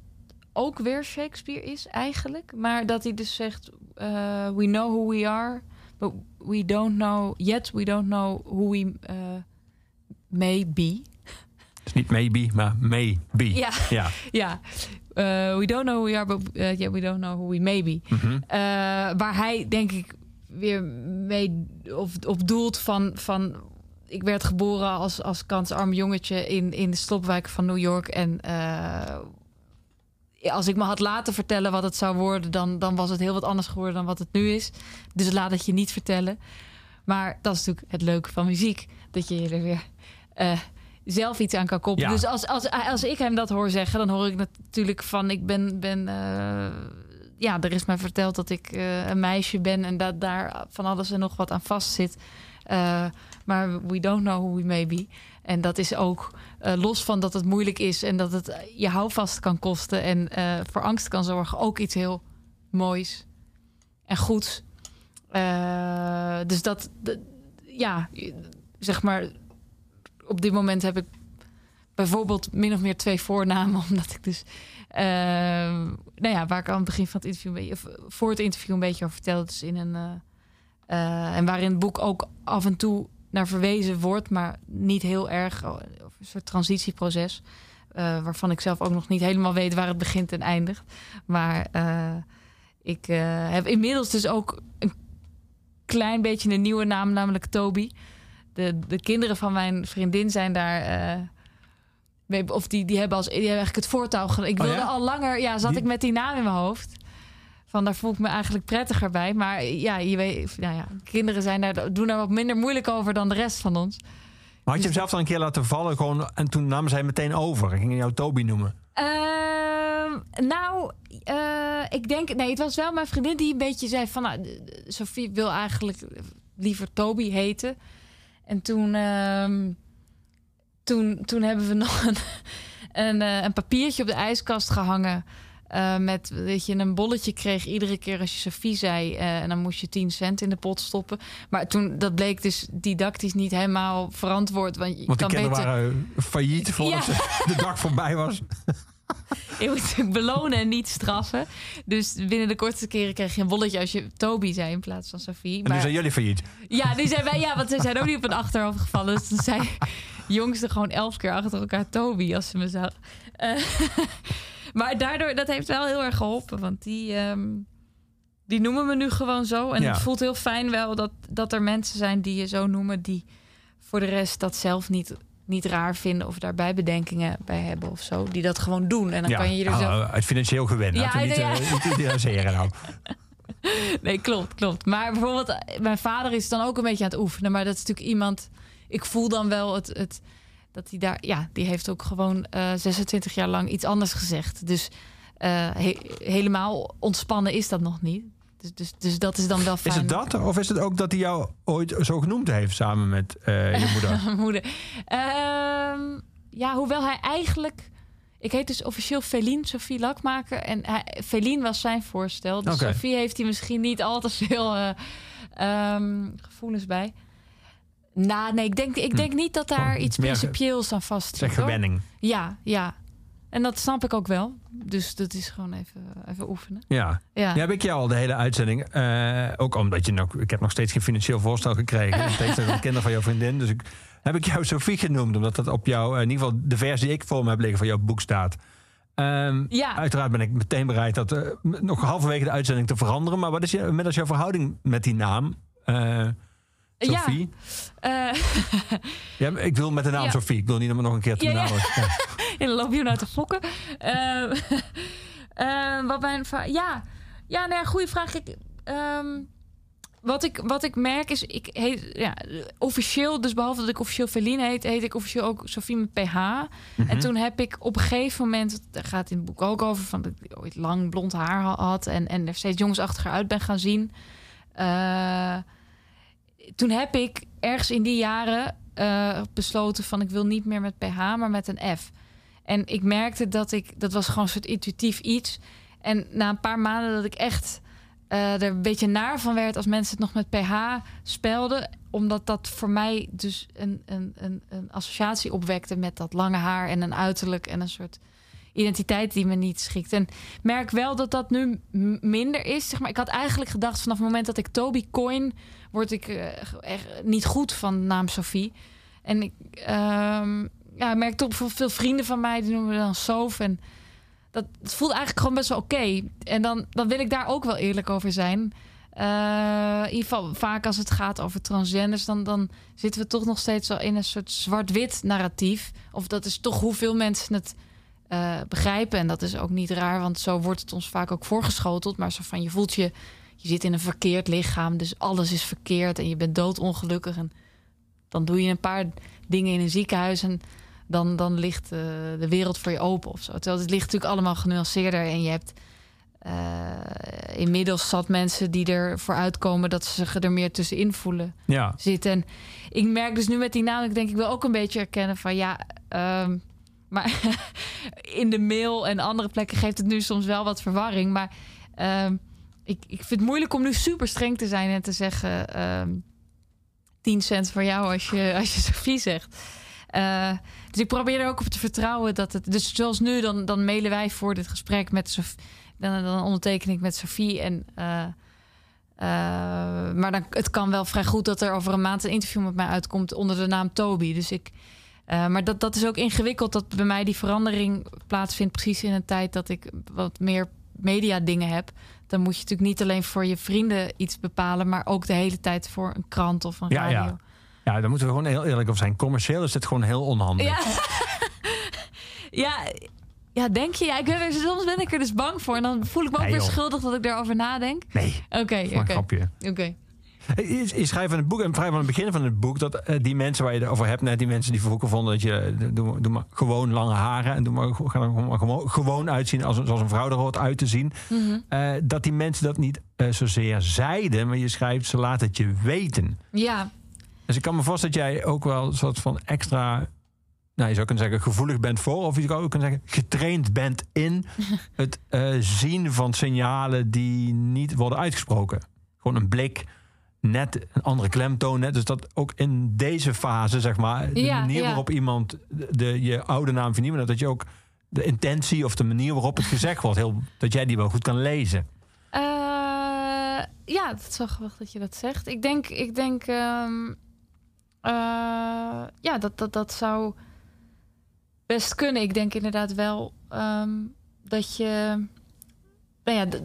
ook weer Shakespeare is eigenlijk. Maar dat hij dus zegt: eh, We know who we are, but we don't know yet. We don't know who we eh, may be. Niet maybe, maar maybe. Ja. ja. Ja, Eh, we don't know who we are, but eh, yeah, we don't know who we may be. Mhm. Eh, waar hij, denk ik, weer mee op, op doelt van, van... Ik werd geboren als, als kansarm jongetje in, in de stopwijk van New York. En als ik me had laten vertellen wat het zou worden... Dan, dan was het heel wat anders geworden dan wat het nu is. Dus laat het je niet vertellen. Maar dat is natuurlijk het leuke van muziek. Dat je er weer... zelf iets aan kan koppelen. Ja. Dus als, als, als ik hem dat hoor zeggen, dan hoor ik natuurlijk van ik ben, ben eh, ja, er is mij verteld dat ik eh, een meisje ben en dat daar van alles en nog wat aan vastzit. Eh, maar we don't know who we may be. En dat is ook los van dat het moeilijk is en dat het je houvast kan kosten en voor angst kan zorgen, ook iets heel moois en goeds. Dus dat, dat- ja, zeg maar, op dit moment heb ik bijvoorbeeld min of meer twee voornamen, omdat ik dus Ehm, nou ja, waar ik aan het begin van het interview, of voor het interview een beetje over vertelde. Dus in een, eh, eh, en waarin het boek ook af en toe naar verwezen wordt, maar niet heel erg. een soort transitieproces. eh, waarvan ik zelf ook nog niet helemaal weet waar het begint en eindigt. Maar eh, ik eh, heb inmiddels dus ook een klein beetje een nieuwe naam, namelijk Toby. De, de kinderen van mijn vriendin zijn daar. eh, of die, die hebben als die hebben eigenlijk het voortouw. Ik Oh, wilde ja? al langer, ja, zat Die- ik met die naam in mijn hoofd. Van daar voel ik me eigenlijk prettiger bij. Maar ja, je weet, nou ja, kinderen zijn daar, doen daar wat minder moeilijk over dan de rest van ons. Maar had je hem zelf dan een keer laten vallen gewoon, en toen namen zij meteen over en gingen jou Toby noemen? Ehm, nou, eh, ik denk... Nee, het was wel mijn vriendin die een beetje zei van... Nou, Sophie wil eigenlijk liever Toby heten. En toen... ehm, toen, toen hebben we nog een, een, eh, een papiertje op de ijskast gehangen... eh, met dat je een bolletje kreeg iedere keer als je Sophie zei. eh, en dan moest je 10 cent in de pot stoppen. Maar toen, dat bleek dus didactisch niet helemaal verantwoord. Want je Want die kan kinderen beter... waren failliet voordat Ja. de dag voorbij was. Je moet natuurlijk belonen en niet straffen. Dus binnen de kortste keren kreeg je een bolletje als je Toby zei in plaats van Sophie. En nu Maar, zijn jullie failliet. ja, die zijn wij, ja, want ze zijn ook niet op een achterhoofd gevallen. Dus dan zei jongste gewoon elf keer achter elkaar Toby als ze me zag. Eh, maar daardoor, dat heeft wel heel erg geholpen. Want die, ehm, die noemen me nu gewoon zo. En Ja. het voelt heel fijn wel dat, dat er mensen zijn die je zo noemen... die voor de rest dat zelf niet, niet raar vinden... of daarbij bedenkingen bij hebben of zo. Die dat gewoon doen. En dan ja, kan je er zelf... ah, uit financieel gewin. Ja, niet, ja. nou. Nee, klopt, klopt. Maar bijvoorbeeld, eh, mijn vader is dan ook een beetje aan het oefenen. Maar dat is natuurlijk iemand. Ik voel dan wel het. het dat hij daar. Ja, die heeft ook gewoon eh 26 jaar lang iets anders gezegd. Dus he- helemaal ontspannen is dat nog niet. Dus, dus, dus dat is dan wel fijn. Is het dat? Of is het ook dat hij jou ooit zo genoemd heeft samen met eh, je moeder? Moeder. Ehm, ja, hoewel hij eigenlijk. Ik heet dus officieel Feline, Sophie Lakmaker. En hij, Feline was zijn voorstel. Dus. Sophie heeft hij misschien niet al te veel eh, ehm, gevoelens bij. Nou, nee, ik denk, ik denk niet dat daar Gewoon iets principieels aan vast Zeg zit. hoor. gewenning. Ja, ja. En dat snap ik ook wel. Dus dat is gewoon even, even oefenen. Ja. Ja. Nu heb ik jou al de hele uitzending. eh, ook omdat je nog. Ik heb nog steeds geen financieel voorstel gekregen. Tegenstelling tot de kinderen van jouw vriendin. Dus ik, heb ik jou Sophie genoemd. Omdat dat op jou. in ieder geval de versie die ik voor me heb liggen van jouw boek staat. Ehm, Ja. Uiteraard ben ik meteen bereid dat eh, nog halverwege de uitzending te veranderen. Maar wat is je, inmiddels jouw verhouding met die naam? Eh, Sophie? Ja. Eh, Ja. ik wil met de naam Ja. Sophie. Ik wil niet nog een keer te Ja, ja. benauwen. Ja. En dan loop je nou te fokken. Eh, eh, wat mijn ja, ja, nou ja, goede vraag. Ik, ehm, wat, ik, wat ik merk is, ik heet ja, officieel, dus behalve dat ik officieel Feline heet, heet ik officieel ook Sophie met PH. En toen heb ik op een gegeven moment, daar gaat in het boek ook over, van dat ik ooit lang blond haar ha- had en, en er steeds jongensachtiger uit ben gaan zien. Eh, toen heb ik ergens in die jaren eh, besloten van ik wil niet meer met PH, maar met een F. En ik merkte dat ik, dat was gewoon een soort intuïtief iets. En na een paar maanden dat ik echt eh, er een beetje naar van werd als mensen het nog met PH spelden. Omdat dat voor mij dus een, een, een, een associatie opwekte met dat lange haar en een uiterlijk en een soort identiteit die me niet schikt. En merk wel dat dat nu minder is. Zeg maar, ik had eigenlijk gedacht vanaf het moment dat ik Toby coin, word ik eh, echt niet goed van de naam Sophie. En ik ehm, ja, merk toch bijvoorbeeld veel vrienden van mij die noemen me dan Sof. En dat het voelt eigenlijk gewoon best wel oké. En dan, dan wil ik daar ook wel eerlijk over zijn. Eh, in ieder geval, vaak als het gaat over transgenders, dan, dan zitten we toch nog steeds wel in een soort zwart-wit narratief. Of dat is toch hoeveel mensen het eh, begrijpen. En dat is ook niet raar, want zo wordt het ons vaak ook voorgeschoteld. Maar zo van je voelt je, je zit in een verkeerd lichaam, dus alles is verkeerd en je bent doodongelukkig. En dan doe je een paar dingen in een ziekenhuis en dan, dan ligt eh, de wereld voor je open of zo. Terwijl het ligt natuurlijk allemaal genuanceerder en je hebt eh, inmiddels zat mensen die ervoor uitkomen dat ze zich er meer tussenin voelen Ja. zitten. En ik merk dus nu met die naam, ik denk ik wil ook een beetje erkennen van ja, ehm, maar in de mail en andere plekken geeft het nu soms wel wat verwarring. Maar ehm, ik, ik vind het moeilijk om nu super streng te zijn en te zeggen ehm 10 cent voor jou als je, als je Sophie zegt. Eh, dus ik probeer er ook op te vertrouwen dat het. Dus zoals nu, dan, dan mailen wij voor dit gesprek met Sof- Dan, dan onderteken ik met Sophie. En, eh, eh, maar dan, het kan wel vrij goed dat er over een maand een interview met mij uitkomt onder de naam Toby. Dus ik. maar dat, dat is ook ingewikkeld dat bij mij die verandering plaatsvindt. Precies in een tijd dat ik wat meer media dingen heb. Dan moet je natuurlijk niet alleen voor je vrienden iets bepalen, maar ook de hele tijd voor een krant of een Ja, radio. ja. Ja, daar moeten we gewoon heel eerlijk over zijn. Commercieel is dit gewoon heel onhandig. Ja. ja, ja, denk je? Ja, ik ben er, soms ben ik er dus bang voor. En dan voel ik me ook Nee, weer schuldig dat ik daarover nadenk. Nee, Oké, een oké. Je, schrijft in het boek, en vrij van het begin van het boek, dat eh, die mensen waar je het over hebt, net die mensen die vroeger vonden dat je, eh, doe, maar- doe maar gewoon lange haren en doe maar, ga er gewoon, gewoon, uitzien als, een- zoals een vrouw er hoort uit te zien. Mhm. Eh, dat die mensen dat niet zozeer zeiden, maar je schrijft, ze laten het je weten. Ja, Dus ik kan me voorstellen dat jij ook wel een soort van extra, nou je zou kunnen zeggen gevoelig bent voor, of je zou ook kunnen zeggen getraind bent in het zien van signalen die niet worden uitgesproken. Gewoon een blik, net een andere klemtoon. Net, dus dat ook in deze fase, zeg maar, de Ja, manier ja. waarop iemand de, je oude naam vernieuwt, dat je ook de intentie of de manier waarop het gezegd wordt, heel, dat jij die wel goed kan lezen. Eh, ja, het is wel grappig dat je dat zegt. Ik denk, ik denk ehm, eh, ja, dat, dat, dat zou best kunnen. Ik denk inderdaad wel ehm, dat je. Nou ja,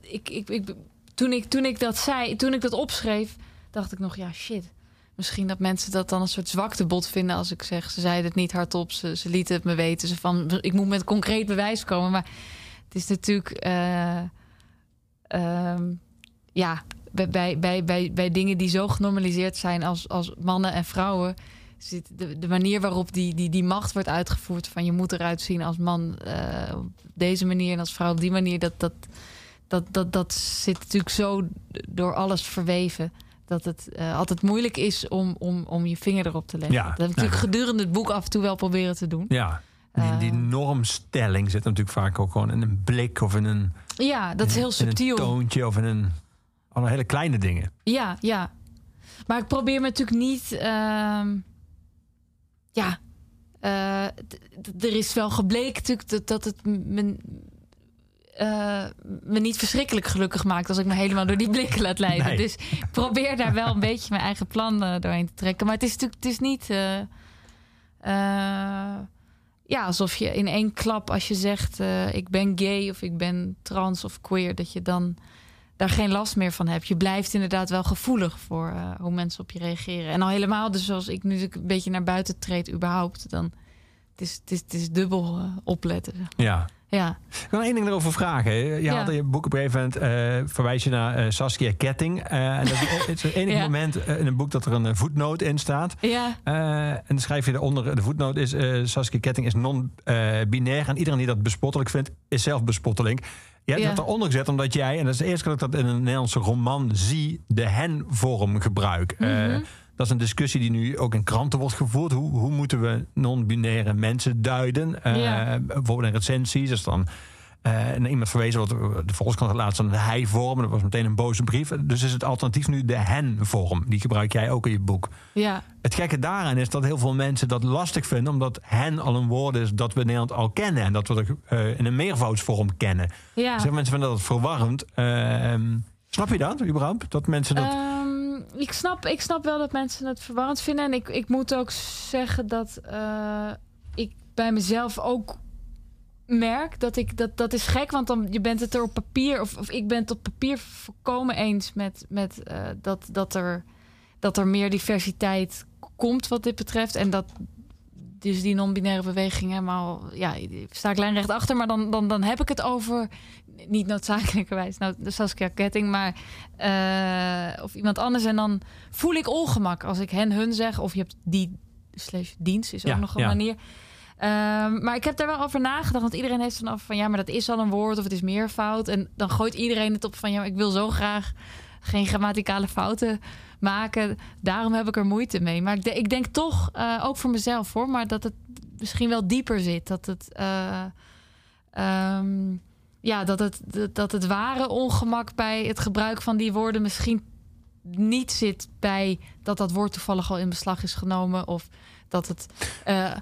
ik, ik, ik, toen, ik, toen ik dat zei, toen ik dat opschreef, dacht ik nog, ja, shit. Misschien dat mensen dat dan een soort zwaktebod vinden als ik zeg, ze zeiden het niet hardop, ze, ze lieten het me weten. Ze van, ik moet met concreet bewijs komen. Maar het is natuurlijk. eh, ehm, ja, bij, bij, bij, bij, dingen die zo genormaliseerd zijn als, als mannen en vrouwen. De, de manier waarop die, die, die macht wordt uitgevoerd van je moet eruit zien als man eh, op deze manier en als vrouw op die manier, dat, dat, dat, dat, dat zit natuurlijk zo door alles verweven. Dat het eh, altijd moeilijk is om, om, om je vinger erop te leggen. Ja, dat heb ik nou, natuurlijk gedurende het boek af en toe wel proberen te doen. Ja. Die, die Eh. normstelling zit natuurlijk vaak ook gewoon in een blik of in een, Ja, dat is heel in subtiel. een toontje of in een alle hele kleine dingen. Ja, ja. Maar ik probeer me natuurlijk niet. ehm, ja. eh, er is wel gebleken natuurlijk dat, dat het me, eh, me niet verschrikkelijk gelukkig maakt als ik me helemaal door die blikken laat leiden. Nee. Dus ik probeer daar wel een beetje mijn eigen plan eh, doorheen te trekken. Maar het is natuurlijk het is niet. eh, ja, alsof je in één klap, als je zegt ik ben gay of ik ben trans of queer, dat je dan daar geen last meer van hebt. Je blijft inderdaad wel gevoelig voor hoe mensen op je reageren. En al helemaal, dus zoals ik nu een beetje naar buiten treed, überhaupt, dan het is het is, het is dubbel opletten. Ja. Ja, Ik wil één ding erover vragen. Je Ja. had in je boek op een gegeven moment eh, verwijs je naar eh, Saskia Ketting. Eh, en dat is het enige Ja. moment in een boek dat er een voetnoot in staat. ja, en dan schrijf je eronder, de voetnoot is... Saskia Ketting is non-binair. en iedereen die dat bespottelijk vindt, is zelf bespotteling. Je hebt Ja. dat eronder gezet omdat jij... en dat is de eerste keer dat ik dat in een Nederlandse roman zie... de hen-vorm gebruik. Mhm. Dat is een discussie die nu ook in kranten wordt gevoerd. Hoe, hoe moeten we non-binaire mensen duiden? Eh, Ja. Bijvoorbeeld in recensies. Is dan eh, en iemand verwezen, wat de Volkskrant laatst een hij-vorm. Dat was meteen een boze brief. Dus is het alternatief nu de hen-vorm. Die gebruik jij ook in je boek. ja, Het gekke daaraan is dat heel veel mensen dat lastig vinden... omdat hen al een woord is dat we in Nederland al kennen... en dat we het eh, in een meervoudsvorm kennen. ja. Mensen vinden dat verwarrend. Ehm, snap je dat überhaupt? Dat mensen dat... Ik, snap, ik snap wel dat mensen het verwarrend vinden. En ik, ik moet ook zeggen dat eh, ik bij mezelf ook merk dat ik dat dat is gek, want dan je bent het er op papier of, of ik ben het op papier volkomen eens met met eh, dat dat er dat er meer diversiteit komt wat dit betreft en dat dus die non-binaire beweging helemaal ja sta ik lijnrecht achter, maar dan dan dan heb ik het over niet noodzakelijkerwijs nou de Saskia Ketting, maar eh, of iemand anders en dan voel ik ongemak als ik hen hun zeg of je hebt die slash dienst is ook nog een ja. manier. Ehm, maar ik heb daar wel over nagedacht. Want iedereen heeft vanaf van ja, maar dat is al een woord of het is meervoud. En dan gooit iedereen het op van ja, ik wil zo graag geen grammaticale fouten maken. Daarom heb ik er moeite mee. Maar ik, de- ik denk toch, eh, ook voor mezelf hoor, maar dat het misschien wel dieper zit. Dat het, eh, ehm, ja, dat het, dat het ware ongemak bij het gebruik van die woorden misschien niet zit bij dat dat woord toevallig al in beslag is genomen of dat het. eh,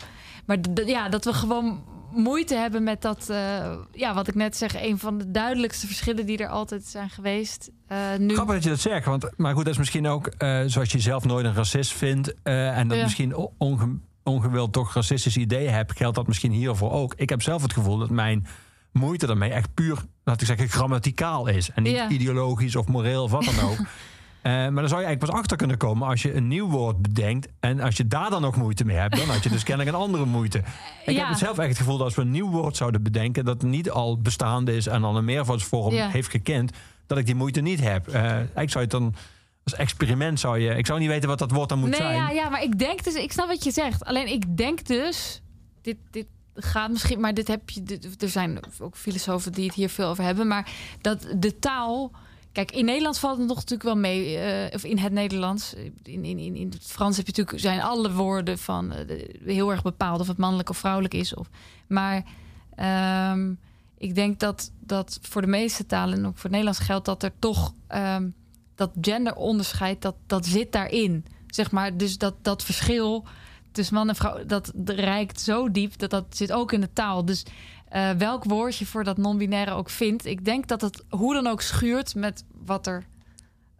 maar ja, dat we gewoon moeite hebben met dat. eh, ja, wat ik net zeg, een van de duidelijkste verschillen die er altijd zijn geweest. eh, nu. Grappig dat je dat zegt. Want, maar goed, dat is misschien ook zoals je zelf nooit een racist vindt. en dat Ja. misschien onge- ongewild toch racistische ideeën hebt. Geldt dat misschien hiervoor ook. Ik heb zelf het gevoel dat mijn moeite daarmee echt puur, laat ik zeggen, grammaticaal is. En niet Ja. ideologisch of moreel of wat dan ook. Eh, maar dan zou je eigenlijk pas achter kunnen komen als je een nieuw woord bedenkt. En als je daar dan nog moeite mee hebt, dan had je dus kennelijk een andere moeite. Ik Ja. heb het zelf echt het gevoel dat als we een nieuw woord zouden bedenken, dat niet al bestaande is en dan een meervoudsvorm Ja. heeft gekend, dat ik die moeite niet heb. Eh, ik zou het dan als experiment zou je. Ik zou niet weten wat dat woord dan moet nee, zijn. ja, ja, maar ik denk dus, ik snap wat je zegt. Alleen ik denk dus, dit, dit gaat misschien, maar dit heb je, er zijn ook filosofen die het hier veel over hebben, maar dat de taal. Kijk, in Nederlands valt het nog natuurlijk wel mee, eh, of in het Nederlands. In, in, in, in het Frans heb je natuurlijk zijn alle woorden van eh, heel erg bepaald of het mannelijk of vrouwelijk is. Of, maar ehm, ik denk dat, dat voor de meeste talen en ook voor het Nederlands geldt dat er toch ehm, dat genderonderscheid, dat, dat zit daarin. Zeg maar, dus dat, dat verschil tussen man en vrouw, dat reikt zo diep dat dat zit ook in de taal. Dus eh, welk woord je voor dat non-binaire ook vindt, ik denk dat het hoe dan ook schuurt met wat er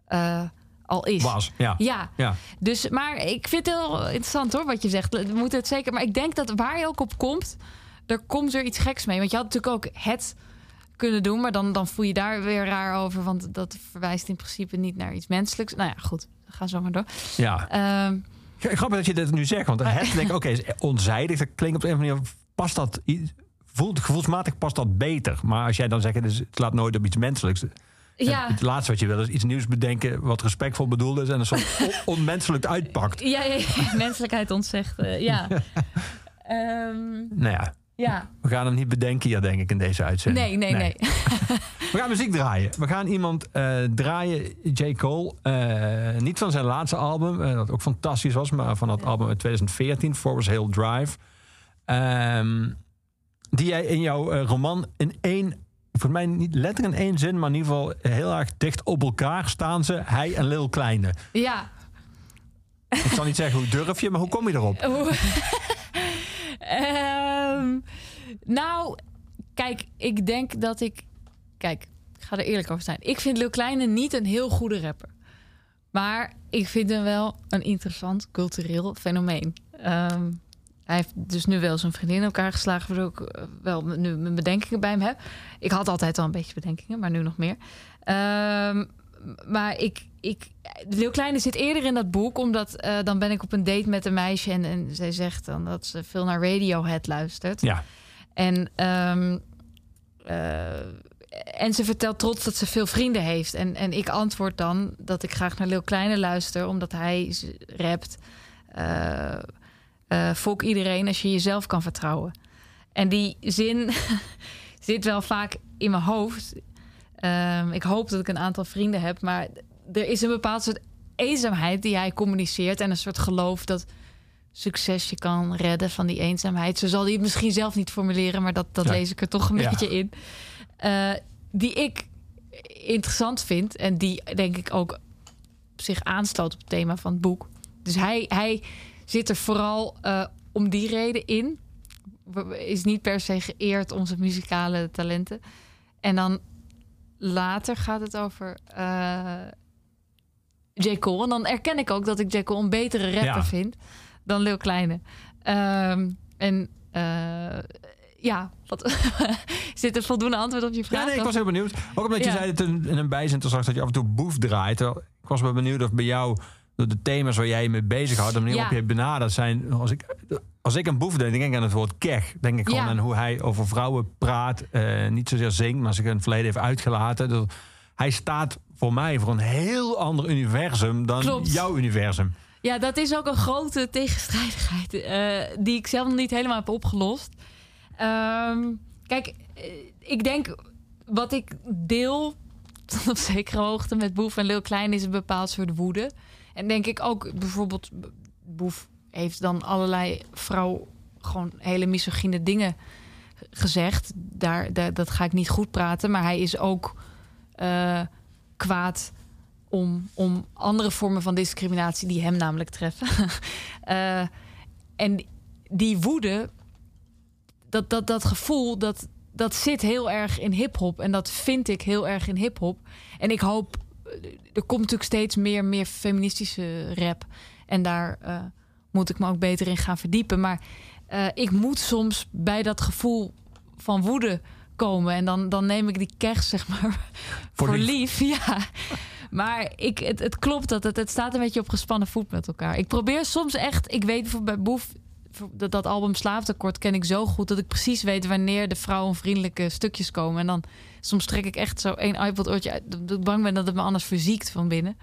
eh, al is. Was, ja. Ja, Ja. dus, maar ik vind het heel interessant hoor, wat je zegt. We moeten het zeker. Maar ik denk dat waar je ook op komt, er komt er iets geks mee. Want je had natuurlijk ook het kunnen doen, maar dan, dan voel je daar weer raar over. Want dat verwijst in principe niet naar iets menselijks. Nou ja, goed. Ga zo maar door. ja. Ehm, Grappig dat je dit nu zegt. Want het denk ik, oké, is onzijdig. Dat klinkt op een of andere manier. Past dat. Voelt, gevoelsmatig past dat beter. Maar als jij dan zegt, het laat nooit op iets menselijks. ja. Het laatste wat je wil is iets nieuws bedenken. wat respectvol bedoeld is. en een soort on- onmenselijk uitpakt. Ja, ja, ja, menselijkheid ontzegt. eh, ja. Ehm, Nou ja, ja. we gaan hem niet bedenken hier, denk ik, in deze uitzending. Nee, nee, nee. We gaan muziek draaien. We gaan iemand eh, draaien, J. Cole. eh, niet van zijn laatste album, eh, dat ook fantastisch was, maar van dat album uit 2014, Forest Hill Drive. Ehm, die jij in jouw roman in één, voor mij niet letterlijk in één zin, maar in ieder geval heel erg dicht op elkaar staan ze, hij en Lil Kleine. Ja. Ik zal niet zeggen hoe durf je, maar hoe kom je erop? Ehm, nou, kijk, ik denk dat ik. Kijk, ik ga er eerlijk over zijn. Ik vind Lil Kleine niet een heel goede rapper. Maar ik vind hem wel een interessant cultureel fenomeen. Ehm, hij heeft dus nu wel zijn vriendin in elkaar geslagen, waardoor ik eh, wel nu mijn bedenkingen bij hem heb. Ik had altijd al een beetje bedenkingen, maar nu nog meer. Ehm, maar ik, ik, Leeuw Kleine zit eerder in dat boek, omdat eh, dan ben ik op een date met een meisje en, en zij zegt dan dat ze veel naar Radiohead luistert. Ja, En, ehm, eh, en ze vertelt trots dat ze veel vrienden heeft. En, en ik antwoord dan dat ik graag naar Leeuw Kleine luister, omdat hij rapt. eh, fok iedereen als je jezelf kan vertrouwen. En die zin zit wel vaak in mijn hoofd. Ehm, ik hoop dat ik een aantal vrienden heb, maar er is een bepaald soort eenzaamheid die hij communiceert en een soort geloof dat succes je kan redden van die eenzaamheid. Zo zal hij het misschien zelf niet formuleren, maar dat, dat Ja. lees ik er toch een Ja. beetje in. Eh, die ik interessant vind en die denk ik ook zich aansloot op het thema van het boek. Dus hij, hij zit er vooral eh, om die reden in. Is niet per se geëerd om zijn muzikale talenten. En dan later gaat het over eh J. Cole. En dan erken ik ook dat ik J. Cole een betere rapper Ja. vind dan Lil Kleine. Ehm, en ja, wat, is dit een voldoende antwoord op je vraag? Ja, nee, ik was heel benieuwd. Ook omdat je Ja. zei het in, een bijzin toen straks dat je af en toe boef draait. Ik was wel benieuwd of bij jou door de thema's waar jij je mee bezighoudt, de manier Ja. waarop je benadert zijn. Als ik, als ik aan boef denk, denk ik aan het woord kech. Denk ik gewoon Ja. aan hoe hij over vrouwen praat. eh, niet zozeer zingt, maar zich in het verleden heeft uitgelaten. Dus hij staat voor mij voor een heel ander universum dan Klopt. jouw universum. Ja, dat is ook een grote tegenstrijdigheid eh, die ik zelf nog niet helemaal heb opgelost. Ehm, kijk, eh, ik denk wat ik deel tot op zekere hoogte met Boef en Lil Klein is een bepaald soort woede. En denk ik ook bijvoorbeeld, Boef heeft dan allerlei vrouw gewoon hele misogyne dingen gezegd. Daar, daar, dat ga ik niet goed praten, maar hij is ook eh, kwaad om, om andere vormen van discriminatie die hem namelijk treffen. Eh, en die woede, dat, dat, dat gevoel, dat, dat zit heel erg in hip-hop. En dat vind ik heel erg in hip-hop. En ik hoop, eh, er komt natuurlijk steeds meer, meer feministische rap. En daar eh, moet ik me ook beter in gaan verdiepen. Maar eh, ik moet soms bij dat gevoel van woede komen. En dan, dan neem ik die kers, zeg maar, Voor voor, lief. lief. Ja. Maar ik, het, het klopt dat het, het staat een beetje op gespannen voet met elkaar. Ik probeer soms echt, ik weet bijvoorbeeld bij Boef, dat, dat album Slaaftekort ken ik zo goed dat ik precies weet wanneer de vrouwenvriendelijke stukjes komen. En dan soms trek ik echt zo één iPod-oortje uit, dat ik bang ben dat het me anders verziekt van binnen.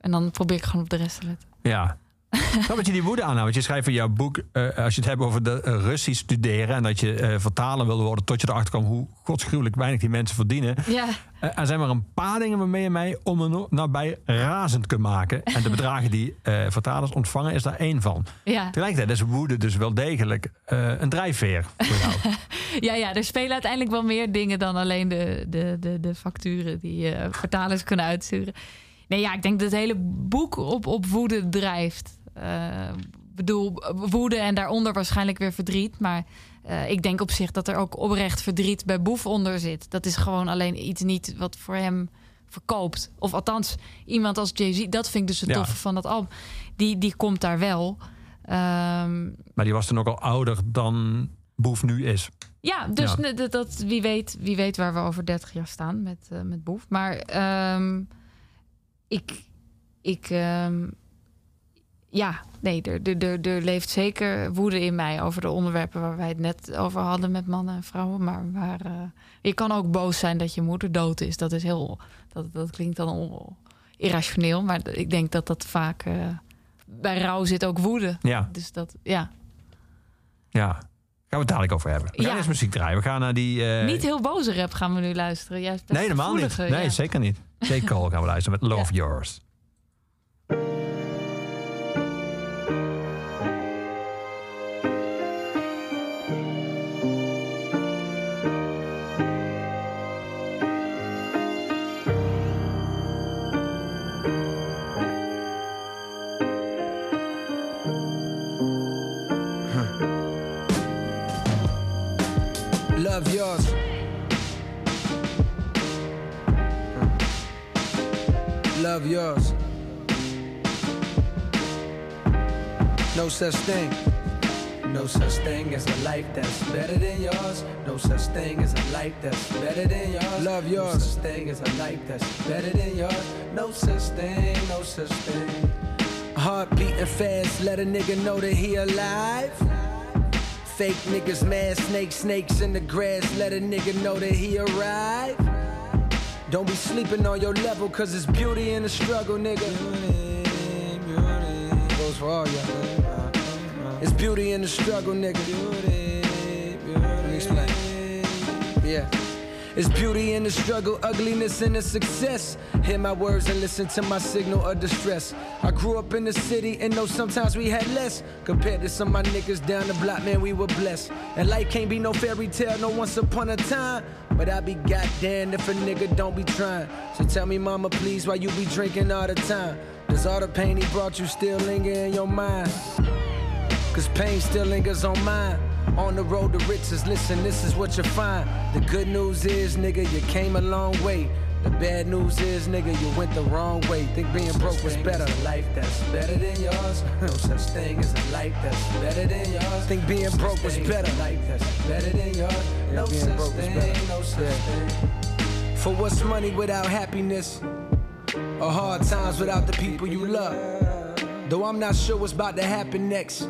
En dan probeer ik gewoon op de rest te letten. Ja. Grappig dat je die woede aanhoudt. Want je schrijft in jouw boek, eh, als je het hebt over de eh, Russisch studeren... en dat je eh, vertalen wilde worden tot je erachter kwam... hoe godsgruwelijk weinig die mensen verdienen. Ja, er zijn maar een paar dingen waarmee je mij om en nabij razend kunt maken. En de bedragen die vertalers ontvangen is daar één van. ja. Tegelijkertijd is woede dus wel degelijk een drijfveer voor jou. Ja, ja, er spelen uiteindelijk wel meer dingen dan alleen de, de, de, de facturen die vertalers kunnen uitsturen. Nee, ja, ik denk dat het hele boek op, op woede drijft. Eh, Ik bedoel, woede en daaronder waarschijnlijk weer verdriet. Maar eh, ik denk op zich dat er ook oprecht verdriet bij Boef onder zit. Dat is gewoon alleen iets niet wat voor hem verkoopt. Of althans, iemand als Jay-Z, dat vind ik dus het Ja. toffe van dat album. Die, die komt daar wel. Ehm, maar die was toen ook al ouder dan Boef nu is. ja, dus Ja. ne- dat, dat- wie, weet, wie weet waar we over 30 jaar staan met, eh, met Boef. Maar ehm, ik, ik ehm, ja, nee, er, er, er, er leeft zeker woede in mij over de onderwerpen waar wij het net over hadden met mannen en vrouwen. Maar waar, eh, je kan ook boos zijn dat je moeder dood is. Dat is heel, dat, dat klinkt dan on- irrationeel, maar ik denk dat dat vaak eh, bij rouw zit ook woede. Ja, Dus dat, ja, ja. Gaan we het dadelijk over hebben. We gaan Ja. eerst muziek draaien. We gaan naar die... eh, niet heel boze rap gaan we nu luisteren. Juist Nee, helemaal niet. Nee, ja. zeker niet. J. Cole gaan we luisteren met Love Yours. Love yours. No such thing. No such thing as a life that's better than yours. No such thing as a life that's better than yours. Love yours. No such thing as a life that's better than yours. No such thing, no such thing. Heart beating fast, let a nigga know that he alive. Fake niggas, mad snakes, snakes in the grass. Let a nigga know that he arrived. Don't be sleeping on your level, cause it's beauty in the struggle, nigga. Beauty, beauty. Goes for all y'all. It's beauty in the struggle, nigga. Let me explain. Yeah. It's beauty in the struggle, ugliness in the success. Hear my words and listen to my signal of distress. I grew up in the city and know sometimes we had less. Compared to some of my niggas down the block, man, we were blessed. And life can't be no fairy tale, no once upon a time. But I be goddamn if a nigga don't be trying. So tell me, mama, please, why you be drinking all the time? Does all the pain he brought you still linger in your mind? Cause pain still lingers on mine. On the road to riches, listen, this is what you find. The good news is, nigga, you came a long way. The bad news is, nigga, you went the wrong way. Think being broke was better. Life that's better than yours. No such thing as a life that's better than yours. Think being broke was better. Life that's better than yours. No such thing, no such thing. For what's money without happiness? Or hard times without the people you love? Though I'm not sure what's about to happen next.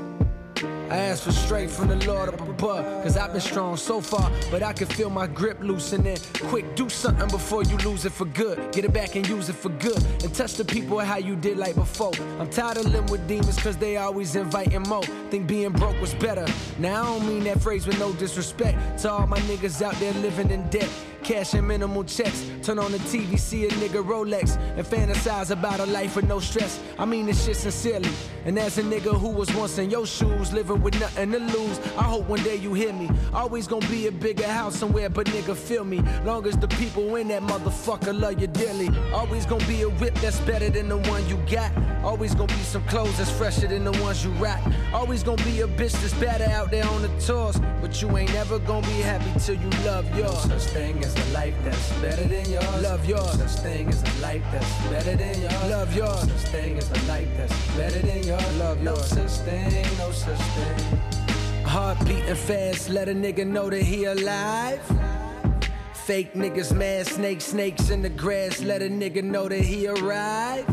I ask for strength from the Lord up above. Cause I've been strong so far, but I can feel my grip loosening. Quick, do something before you lose it for good. Get it back and use it for good. And touch the people how you did like before. I'm tired of living with demons cause they always inviting more. Think being broke was better. Now I don't mean that phrase with no disrespect to all my niggas out there living in debt. Cash and minimal checks. Turn on the TV, see a nigga Rolex, and fantasize about a life with no stress. I mean this shit sincerely. And as a nigga who was once in your shoes, living with nothing to lose, I hope one day you hear me. Always gonna be a bigger house somewhere, but nigga, feel me. Long as the people in that motherfucker love you dearly. Always gonna be a whip that's better than the one you got. Always gonna be some clothes that's fresher than the ones you rock. Always gonna be a bitch that's better out there on the tours. But you ain't never gonna be happy till you love yours. Such thing as a life that's better than yours. Love yours. Such thing as a life that's better than yours. Love yours. Such thing as a life that's better than yours. Love yours. no such thing, no such thing. Heart beating fast, let a nigga know that he alive. Fake niggas, mad snakes, snakes in the grass, let a nigga know that he arrived.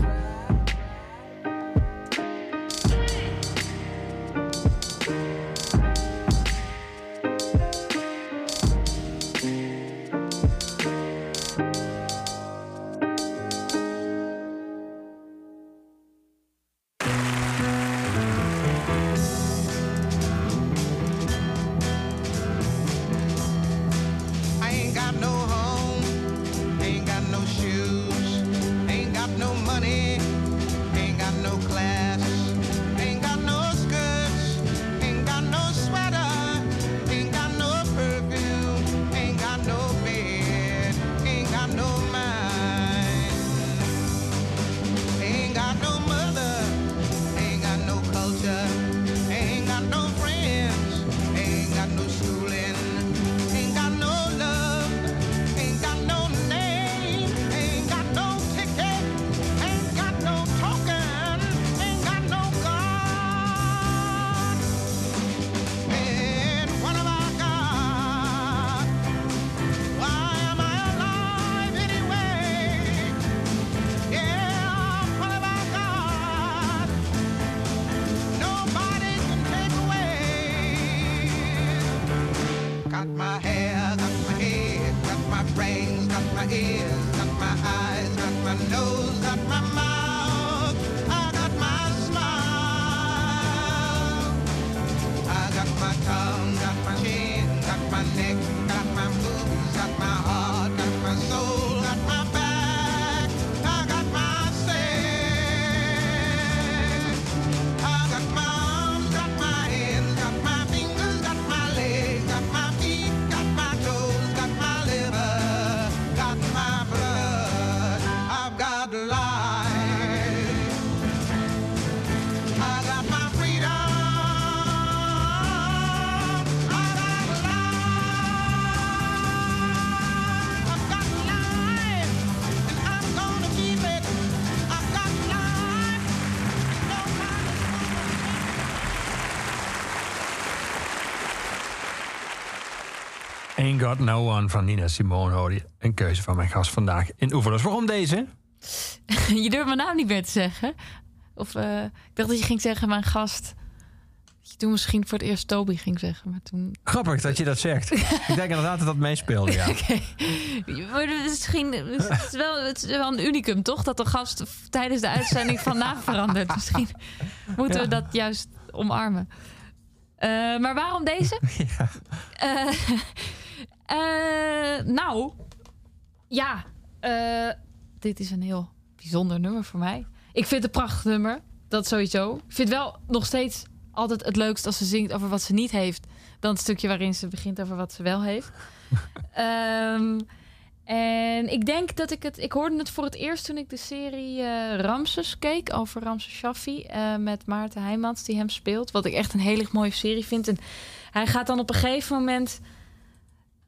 Got No One van Nina Simone hoorde je. Een keuze van mijn gast vandaag in Oeverloos. Waarom deze? je durft mijn naam niet meer te zeggen. Of eh, ik dacht dat je ging zeggen, mijn gast. Dat je toen misschien voor het eerst Toby ging zeggen. Maar toen. Grappig dat je dat zegt. Ik denk inderdaad dat dat meespeelde, ja. Maar is misschien. Het is, wel, het is wel een unicum, toch? Dat de gast tijdens de uitzending van naam verandert. Misschien moeten we dat juist omarmen. Eh, maar waarom deze? Eh, eh, nou, ja. eh, dit is een heel bijzonder nummer voor mij. Ik vind het een prachtig nummer. Dat sowieso. Ik vind wel nog steeds altijd het leukst als ze zingt over wat ze niet heeft. Dan het stukje waarin ze begint over wat ze wel heeft. Ehm, en ik denk dat ik het... Ik hoorde het voor het eerst toen ik de serie eh, Ramses keek. Over Ramses Shaffi. met Maarten Heijmans die hem speelt. Wat ik echt een hele mooie serie vind. En hij gaat dan op een gegeven moment...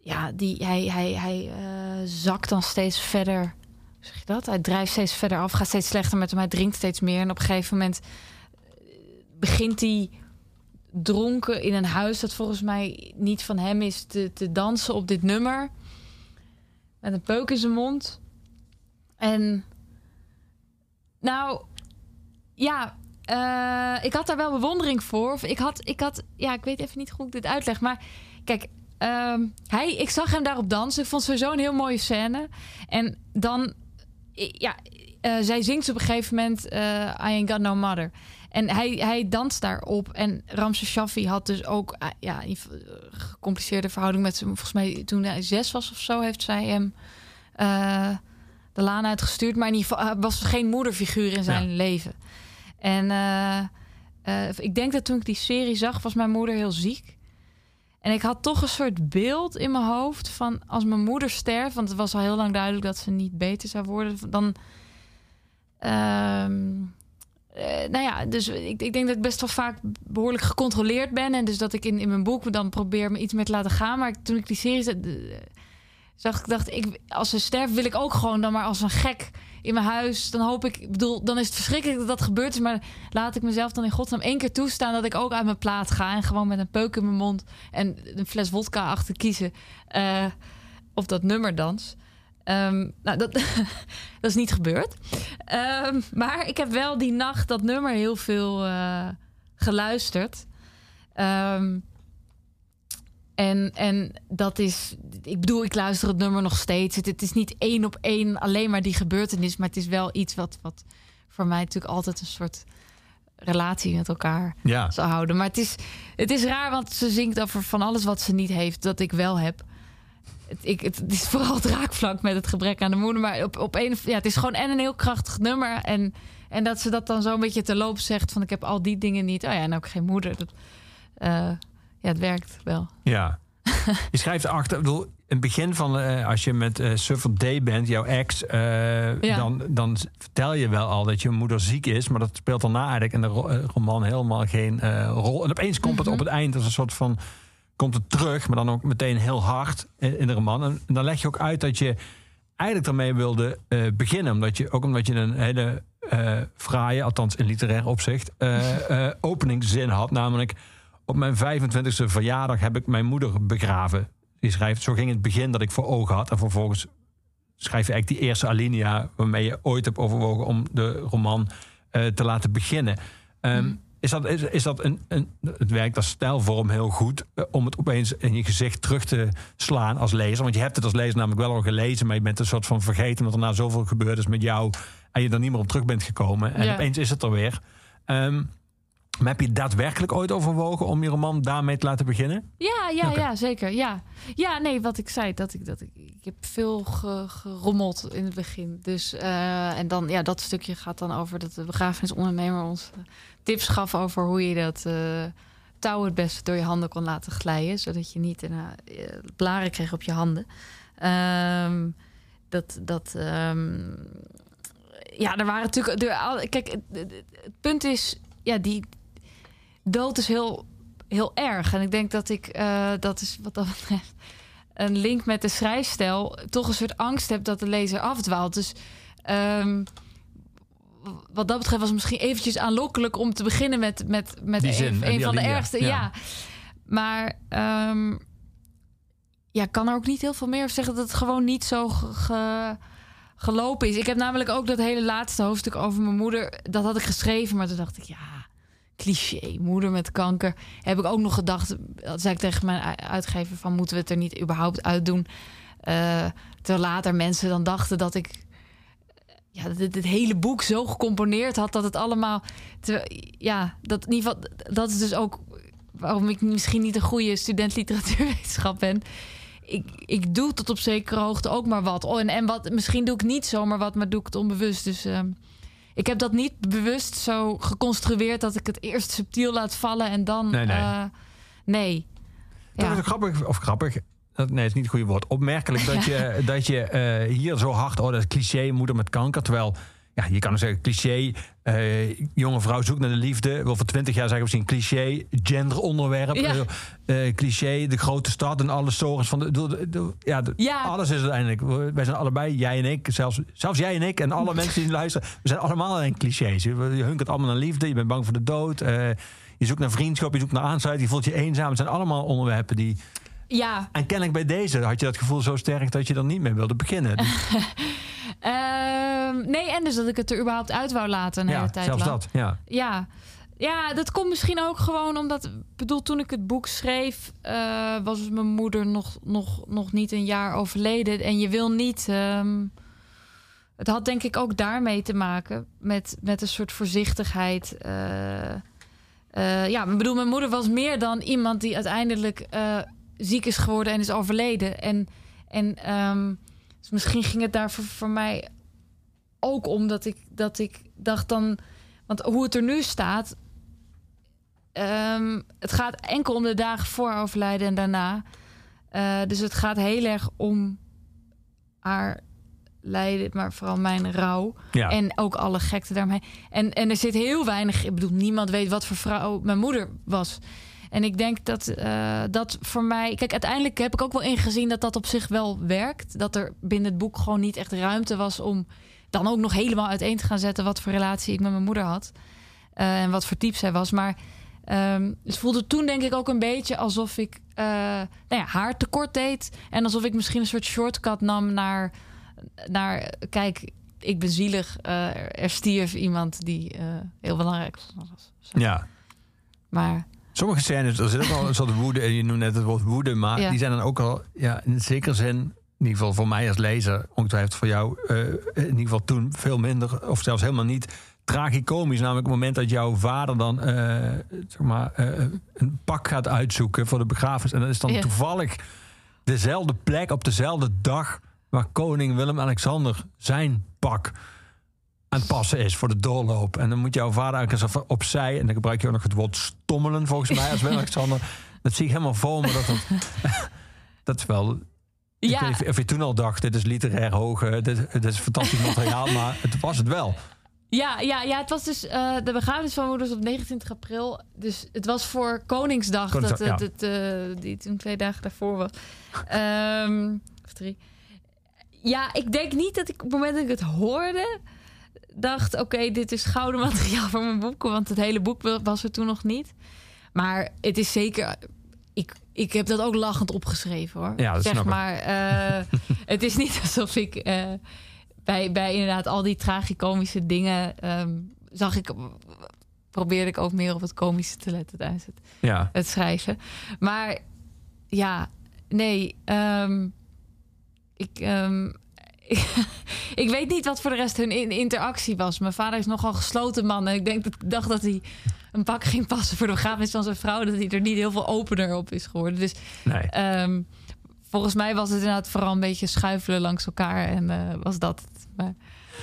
Ja, die, hij, hij, hij eh, zakt dan steeds verder... Zeg je dat? Hij drijft steeds verder af. Gaat steeds slechter met hem. Hij drinkt steeds meer. En op een gegeven moment eh, begint hij dronken in een huis dat volgens mij niet van hem is te, te dansen op dit nummer. Met een peuk in zijn mond. En nou, ja, eh, ik had daar wel bewondering voor. Of ik had, ik had, ja, ik weet even niet hoe ik dit uitleg. Maar kijk, ehm, hij, ik zag hem daarop dansen. Ik vond het sowieso een heel mooie scène. En dan, ja, eh, zij zingt op een gegeven moment eh, I Ain't Got No Mother. En hij, hij danst daarop. En Ramses Shaffi had dus ook eh, ja, een gecompliceerde verhouding met hem. Volgens mij toen hij zes was of zo, heeft zij hem de laan uitgestuurd. Maar in ieder geval was geen moederfiguur in zijn Ja. leven. En ik denk dat toen ik die serie zag, was mijn moeder heel ziek. En ik had toch een soort beeld in mijn hoofd van als mijn moeder sterft, want het was al heel lang duidelijk dat ze niet beter zou worden, dan. ehm, eh, nou ja, dus ik, ik denk dat ik best wel vaak behoorlijk gecontroleerd ben. En dus dat ik in, in mijn boek dan probeer me iets meer te laten gaan. Maar toen ik die serie eh, zag dacht ik, als ze sterft, wil ik ook gewoon dan maar als een gek in mijn huis. Dan hoop ik, bedoel, dan is het verschrikkelijk dat dat gebeurd is. Maar laat ik mezelf dan in godsnaam één keer toestaan dat ik ook uit mijn plaat ga. En gewoon met een peuk in mijn mond en een fles wodka achter kiezen. eh, of dat nummer dans. Ehm, nou, dat, dat is niet gebeurd. Ehm, maar ik heb wel die nacht dat nummer heel veel eh, geluisterd. Ehm, en, en dat is, ik bedoel, ik luister het nummer nog steeds. Het, het is niet één op één alleen maar die gebeurtenis, maar het is wel iets wat, wat voor mij natuurlijk altijd een soort relatie met elkaar Ja. zal houden. Maar het is, het is raar, want ze zingt over van alles wat ze niet heeft, dat ik wel heb. Het, ik, het, is vooral het raakvlak met het gebrek aan de moeder. Maar op, op een, ja, het is gewoon en een heel krachtig nummer. En, en dat ze dat dan zo een beetje te loop zegt: van ik heb al die dingen niet. Oh ja, en ook geen moeder. Dat, eh, ja, het werkt wel. Ja. je schrijft achter, ik bedoel, in het begin van, eh, als je met eh Suffer Day bent, jouw ex, eh, Ja. dan, dan vertel je wel al dat je moeder ziek is, maar dat speelt daarna eigenlijk in de ro- roman helemaal geen rol. En opeens komt het op het eind als een soort van, komt het terug, maar dan ook meteen heel hard in, de roman. En, dan leg je ook uit dat je eigenlijk daarmee wilde beginnen, omdat je, ook omdat je een hele eh fraaie, althans in literair opzicht, eh openingszin had, namelijk op mijn 25e verjaardag heb ik mijn moeder begraven. Die schrijft, zo ging het begin dat ik voor ogen had. En vervolgens schrijf je eigenlijk die eerste alinea... waarmee je ooit hebt overwogen om de roman eh, te laten beginnen. Ehm, Is dat, is, is dat een, een, het werkt als stijlvorm heel goed... eh, om het opeens in je gezicht terug te slaan als lezer? Want je hebt het als lezer namelijk wel al gelezen... maar je bent een soort van vergeten... omdat er na zoveel gebeurd is met jou... en je er niet meer op terug bent gekomen. En Ja. opeens is het er weer. Ehm, maar heb je daadwerkelijk ooit overwogen om je roman daarmee te laten beginnen? Ja, ja, ja, zeker. Ja. ja, nee, wat ik zei, dat ik, dat ik, ik heb veel ge- gerommeld in het begin. Dus, eh, en dan, ja, dat stukje gaat dan over dat de begrafenisondernemer ons eh, tips gaf over hoe je dat eh, touw het beste door je handen kon laten glijden. Zodat je niet een, eh, blaren kreeg op je handen. Ehm, dat, dat, ehm, ja, er waren natuurlijk. Er, al- kijk, het- het punt is, ja, die dood is heel, heel erg. En ik denk dat ik, eh, dat is wat dat betreft, een link met de schrijfstijl, toch een soort angst heb dat de lezer afdwaalt. Dus ehm, wat dat betreft was het misschien eventjes aanlokkelijk om te beginnen met, met, met Die een, van de ergste. ja. Ja. Maar ehm, ja, ik kan er ook niet heel veel meer over zeggen dat het gewoon niet zo ge- ge- gelopen is. Ik heb namelijk ook dat hele laatste hoofdstuk over mijn moeder, dat had ik geschreven, maar toen dacht ik, ja, cliché, moeder met kanker. Heb ik ook nog gedacht, dat zei ik tegen mijn uitgever van, moeten we het er niet überhaupt uitdoen? Eh terwijl later mensen dan dachten dat ik ja, het hele boek zo gecomponeerd had dat het allemaal. ja, dat in ieder geval, dat is dus ook waarom ik misschien niet een goede student literatuurwetenschap ben. Ik, ik doe tot op zekere hoogte ook maar wat. Oh, en, en wat, misschien doe ik niet zomaar wat, maar doe ik het onbewust. Dus ehm, ik heb dat niet bewust zo geconstrueerd dat ik het eerst subtiel laat vallen en dan. Nee, nee. eh, nee. Dat Ja. is ook grappig, of grappig. dat- Nee, is niet het goede woord. Opmerkelijk dat je, dat je eh, hier zo hard, oh, dat is cliché, moeder met kanker. Terwijl, ja, je kan ook zeggen, cliché, eh, jonge vrouw zoekt naar de liefde. Wel voor twintig jaar zeggen we misschien cliché, genderonderwerp. Ja. eh, eh, cliché, de grote stad en alle sorgens van de. de- de- de- ja, de- Ja. alles is uiteindelijk. Wij zijn allebei, jij en ik, zelfs, zelfs jij en ik en alle mensen die luisteren. We zijn allemaal een clichés. Je je hunkert allemaal naar liefde, je bent bang voor de dood. je zoekt naar vriendschap, je zoekt naar aansluiting, je voelt je eenzaam. Het zijn allemaal onderwerpen die. Ja, En kennelijk bij deze had je dat gevoel zo sterk dat je er niet mee wilde beginnen. Ehm, nee, en dus dat ik het er überhaupt uit wou laten een ja, hele tijd zelfs lang. dat. Ja. Ja. ja, dat komt misschien ook gewoon omdat... ik bedoel, toen ik het boek schreef... eh, was mijn moeder nog, nog, nog niet een jaar overleden. En je wil niet... ehm, het had denk ik ook daarmee te maken met, met een soort voorzichtigheid. eh, eh, ja, ik bedoel, mijn moeder was meer dan iemand die uiteindelijk ziek is geworden en is overleden. En, en ehm, dus misschien ging het daar voor, voor mij ook om dat ik, dat ik dacht dan... Want hoe het er nu staat... ehm, het gaat enkel om de dagen voor overlijden en daarna. Eh, dus het gaat heel erg om haar lijden, maar vooral mijn rouw. Ja. En ook alle gekte daarmee. En, en er zit heel weinig... Ik bedoel, niemand weet wat voor vrouw mijn moeder was. En ik denk dat eh, dat voor mij... Kijk, uiteindelijk heb ik ook wel ingezien dat dat op zich wel werkt. Dat er binnen het boek gewoon niet echt ruimte was om... dan ook nog helemaal uiteen te gaan zetten... wat voor relatie ik met mijn moeder had. Eh, en wat voor type zij was. Maar ehm, het voelde toen denk ik ook een beetje alsof ik eh, nou ja, haar tekort deed. En alsof ik misschien een soort shortcut nam naar... naar kijk, ik ben zielig. eh, er stierf iemand die heel belangrijk was. Ja. Maar Sommige scènes, er zit ook al een soort woede, en je noemt net het woord woede, maar Ja. die zijn dan ook al, ja, in zekere zin, in ieder geval voor mij als lezer, ongetwijfeld voor jou, eh, in ieder geval toen veel minder, of zelfs helemaal niet, tragicomisch. Namelijk het moment dat jouw vader dan, eh, zeg maar, eh, een pak gaat uitzoeken voor de begrafenis. En dat is dan Ja. toevallig dezelfde plek op dezelfde dag waar koning Willem-Alexander zijn pak aan het passen is voor de doorloop. En dan moet jouw vader eigenlijk eens even opzij. En dan gebruik je ook nog het woord stommelen volgens mij als Willem-Alexander. Dat zie ik helemaal voor me. Dat, dat, dat is wel... Ik Ja. of je toen al dacht, dit is literair hoge, dit, dit is fantastisch materiaal, maar het was het wel. Ja, ja, ja, het was dus eh, de begrafenis van mijn moeder was op 29 april. Dus het was voor Koningsdag, Koningsdag, dat, ja. het, het, eh, die toen twee dagen daarvoor was. Ehm, of drie. Ja, ik denk niet dat ik op het moment dat ik het hoorde, dacht: oké, dit is gouden materiaal voor mijn boek. Want het hele boek wa- was er toen nog niet. Maar het is zeker. Ik, ik heb dat ook lachend opgeschreven hoor. Ja, dat zeg snap maar. eh, het is niet alsof ik. eh, bij, bij inderdaad al die tragicomische dingen ehm, zag ik probeerde ik ook meer op het komische te letten tijdens het, Ja. het schrijven. Maar ja, nee, ehm, ik, ehm, ik weet niet wat voor de rest hun in- interactie was. Mijn vader is nogal gesloten man en ik denk dat dacht dat hij een pak ging passen voor de begrafenis van zijn vrouw, dat hij er niet heel veel opener op is geworden. Dus Nee. Ehm, volgens mij was het inderdaad vooral een beetje schuifelen langs elkaar. En eh, was dat het. Maar,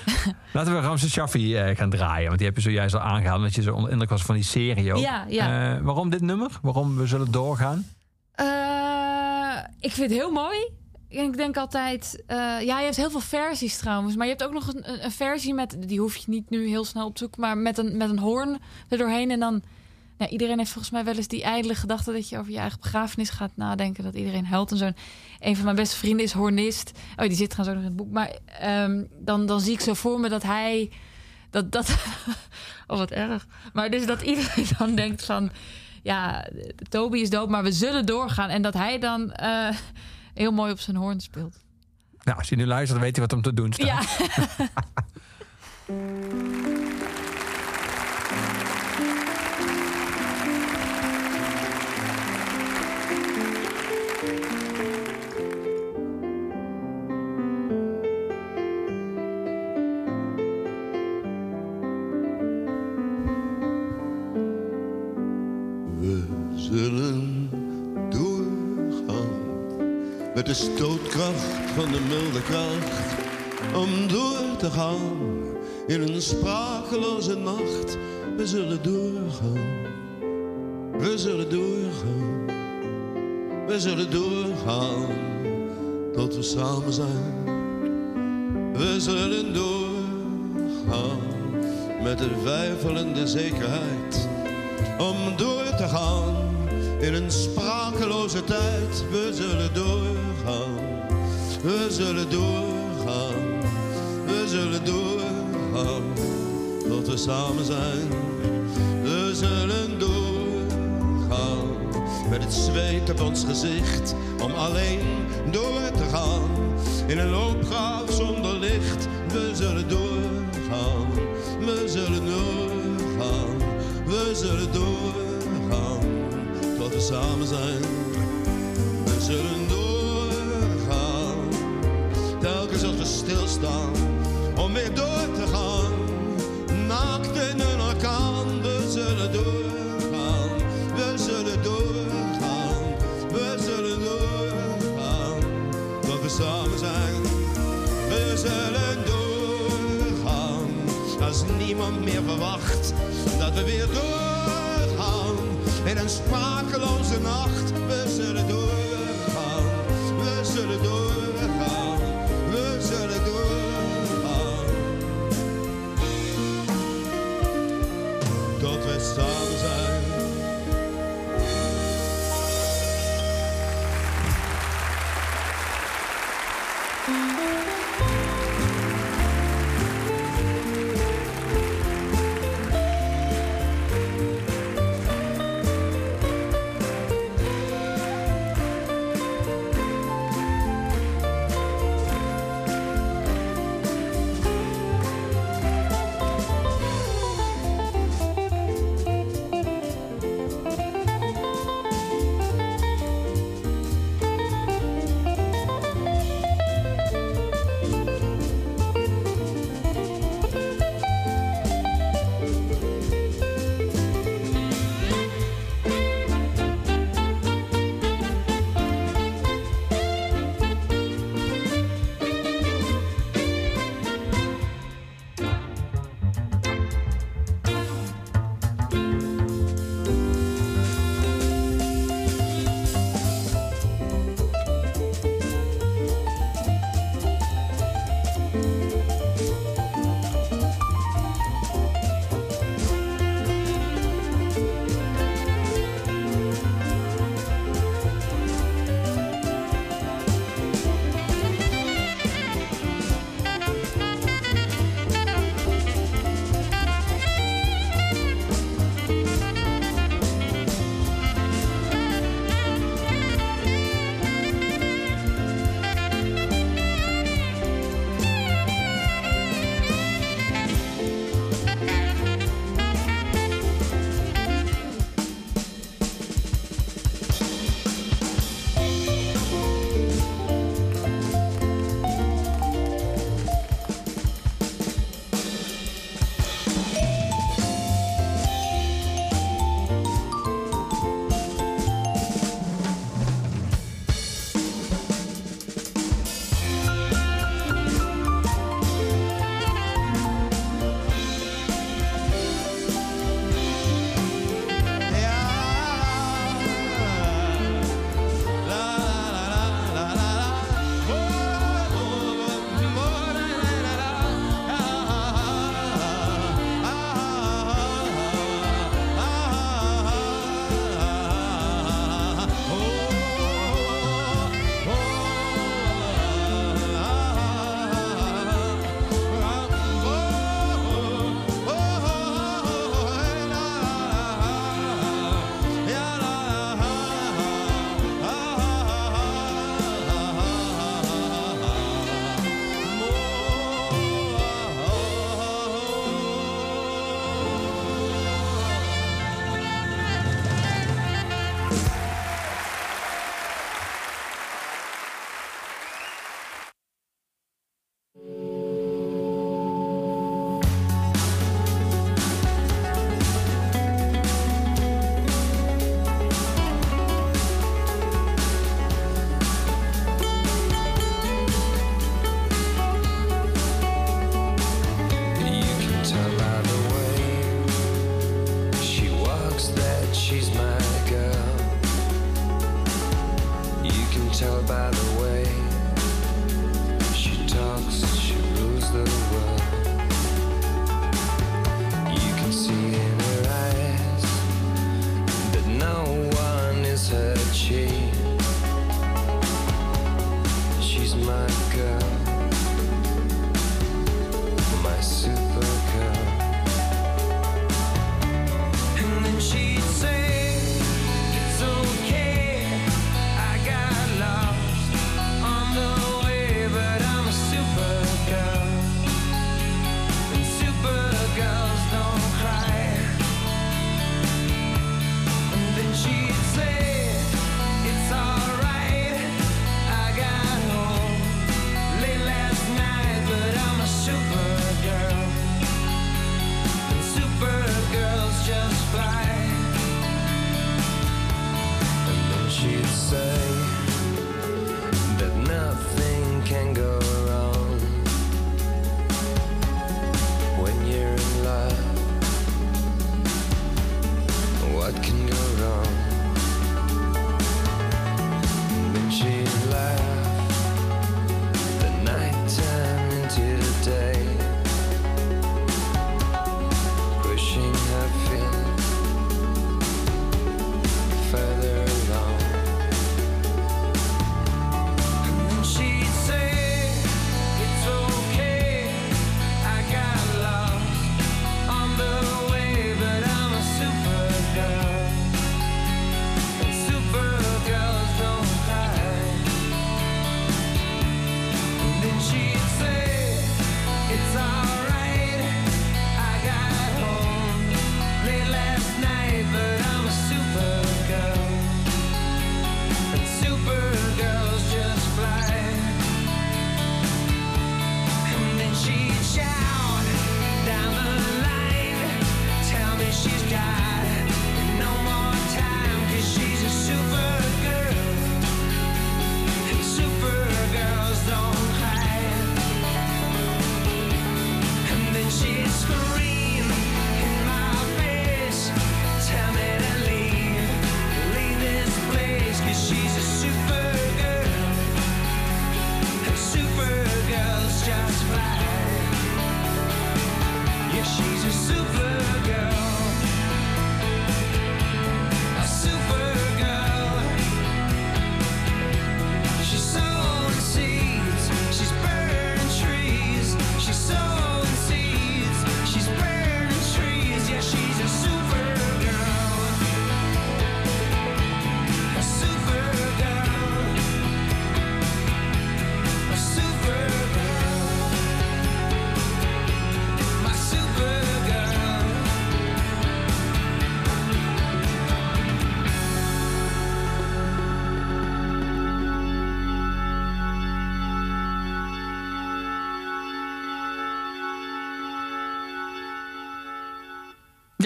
Laten we Ramses Shaffi eh, gaan draaien. Want die heb je zojuist al aangehaald. Omdat je zo onder indruk was van die serie ook. Ja, ja. Eh, waarom dit nummer? Waarom we zullen doorgaan? Ik vind het heel mooi. Ik denk altijd... eh, ja, je hebt heel veel versies trouwens. Maar je hebt ook nog een, een- versie met... Die hoef je niet nu heel snel op te zoeken. Maar met een, met een hoorn er doorheen. En dan... Ja, iedereen heeft volgens mij wel eens die ijdele gedachte... dat je over je eigen begrafenis gaat nadenken. Dat iedereen huilt en zo. En Een van mijn beste vrienden is hornist. Oh, die zit trouwens ook nog in het boek. Maar ehm, dan, dan zie ik zo voor me dat hij... Dat, dat, oh, wat erg. Maar dus dat iedereen dan denkt van... Ja, Toby is dood, maar we zullen doorgaan. En dat hij dan eh, heel mooi op zijn hoorn speelt. Nou, als je nu luistert, dan weet je wat om te doen staat. Ja. met de stootkracht van de milde kracht. Om door te gaan in een sprakeloze nacht. We zullen doorgaan, we zullen doorgaan, we zullen doorgaan tot we samen zijn. We zullen doorgaan met de weifelende zekerheid om door te gaan in een We zullen doorgaan, we zullen doorgaan, we zullen doorgaan. Tot we samen zijn. We zullen doorgaan. Met het zweet op ons gezicht om alleen door te gaan. In een loopgraaf zonder licht. We zullen doorgaan, we zullen doorgaan, we zullen doorgaan we samen zijn. We zullen doorgaan, telkens als we stilstaan, om weer door te gaan. Naakt in elkaar, we zullen doorgaan. We zullen doorgaan, we zullen doorgaan. Dat we samen zijn, we zullen doorgaan. Als niemand meer verwacht dat we weer doorgaan. In een sprakeloze nacht,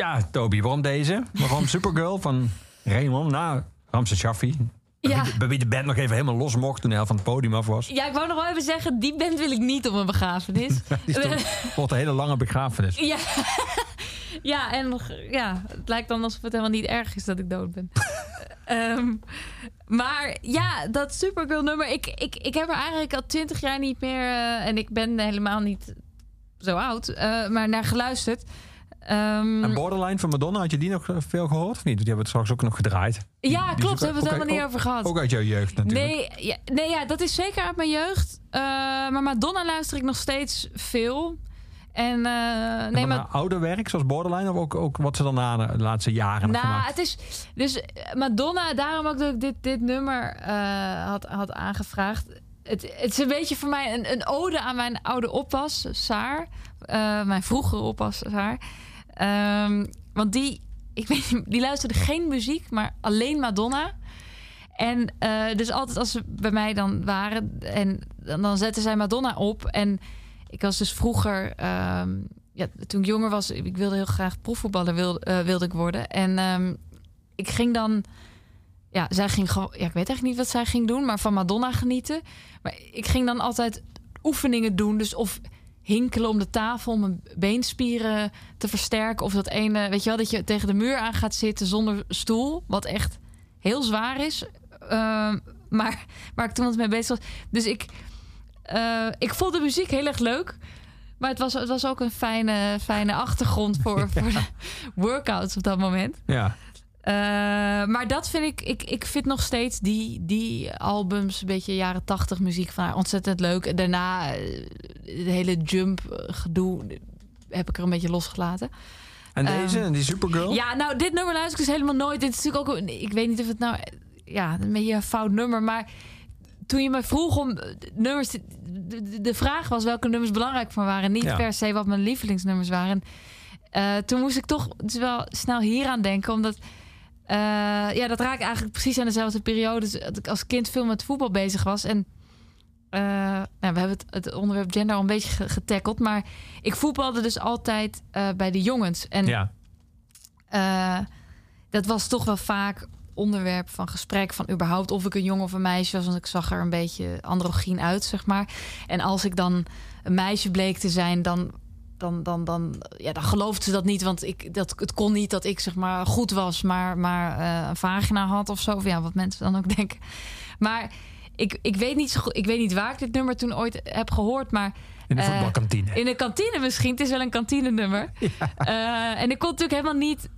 Ja, Toby, waarom deze? Waarom Supergirl van Raymond? Nou, Ramse Shaffi. Ja. Bij wie de band nog even helemaal los mocht toen hij van het podium af was. Ja, ik wou nog wel even zeggen, die band wil ik niet op een begrafenis. Die wordt een hele lange begrafenis. ja. ja, en ja, het lijkt dan alsof het helemaal niet erg is dat ik dood ben. Ehm, maar ja, dat Supergirl nummer, ik, ik, ik heb er eigenlijk al twintig jaar niet meer, eh, en ik ben helemaal niet zo oud, eh, maar naar geluisterd. Ehm, En Borderline van Madonna, had je die nog eh, veel gehoord of niet? Die hebben we het straks ook nog gedraaid. ja, Die klopt, daar hebben we het helemaal niet over gehad. Ook uit jouw jeugd natuurlijk. Nee, ja, nee ja, dat is zeker uit mijn jeugd. Eh, maar Madonna luister ik nog steeds veel. En eh, En nee, maar ouder werk, zoals Borderline, of ook, ook wat ze dan na de laatste jaren Nou, gemaakt? het is dus Madonna, daarom ook dat ik dit, dit nummer had, had aangevraagd. Het, het is een beetje voor mij een, een ode aan mijn oude oppas, Saar. Mijn vroegere oppas, Saar. Ehm, want die, ik weet die luisterde geen muziek, maar alleen Madonna. En eh, dus altijd als ze bij mij dan waren, en dan, dan zetten zij Madonna op. En ik was dus vroeger, ehm, ja, toen ik jonger was, ik wilde heel graag profvoetballer wilde, eh, wilde ik worden. En ehm, ik ging dan, ja, zij ging gewoon, ja, ik weet eigenlijk niet wat zij ging doen, maar van Madonna genieten. Maar ik ging dan altijd oefeningen doen, dus of hinkelen om de tafel om mijn beenspieren te versterken, of dat ene, weet je wel, dat je tegen de muur aan gaat zitten zonder stoel, wat echt heel zwaar is. Ehm, maar waar ik toen wat mee bezig was. Dus ik, eh, ik vond de muziek heel erg leuk. Maar het was, het was ook een fijne, fijne achtergrond voor, voor de workouts op dat moment. Ja. Eh, maar dat vind ik, ik, ik vind nog steeds die, die albums, een beetje jaren tachtig muziek van haar ontzettend leuk. Daarna eh, het hele jump gedoe heb ik er een beetje losgelaten. En Ehm, deze, en die Supergirl? Ja, nou, dit nummer luister ik dus helemaal nooit. Dit is natuurlijk ook, een- ik weet niet of het nou, ja, een beetje een fout nummer, maar toen je me vroeg om eh, nummers, te- de, vraag was welke nummers belangrijk voor me waren, niet Ja. per se wat mijn lievelingsnummers waren. Toen moest ik toch dus wel snel hier aan denken, omdat eh, ja, dat raakt eigenlijk precies aan dezelfde periode dat ik als kind veel met voetbal bezig was en eh, nou, we hebben het, het onderwerp gender al een beetje ge- getackeld, maar ik voetbalde dus altijd eh, bij de jongens en Ja. dat was toch wel vaak onderwerp van gesprek. Van überhaupt of ik een jongen of een meisje was. Want ik zag er een beetje androgyn uit, zeg maar. En als ik dan een meisje bleek te zijn, dan. Dan, dan, dan, ja, dan geloofde ze dat niet, want ik, dat, het kon niet dat ik zeg maar goed was, maar, maar eh, een vagina had of zo. Of ja, wat mensen dan ook denken. Maar ik, ik, weet niet zo goed, ik weet niet waar ik dit nummer toen ooit heb gehoord, maar In de eh, voetbalkantine. in de kantine misschien. Het is wel een kantinenummer. Eh, en ik kon natuurlijk helemaal niet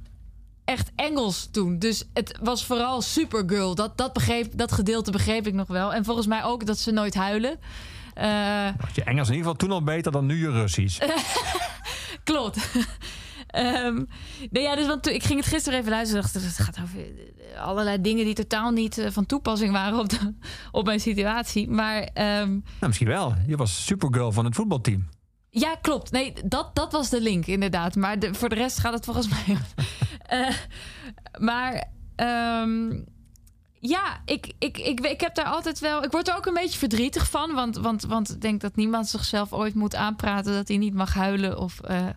echt Engels toen. Dus het was vooral Supergirl. Dat, dat, begreep, dat gedeelte begreep ik nog wel. En volgens mij ook dat ze nooit huilen. Eh, je Engels in ieder geval toen al beter dan nu je Russisch. klopt. Ehm, nee, ja, dus want ik ging het gisteren even luisteren. Dacht, het gaat over eh, allerlei dingen die totaal niet eh, van toepassing waren op, de, op mijn situatie. Maar ehm, Nou, misschien wel. Je was Supergirl van het voetbalteam. Ja, klopt. Nee, dat, dat was de link, inderdaad. Maar de, voor de rest gaat het volgens mij. Maar ehm, ja, ik, ik, ik, ik heb daar altijd wel. Ik word er ook een beetje verdrietig van. Want, want, want ik denk dat niemand zichzelf ooit moet aanpraten dat hij niet mag huilen. Of eh,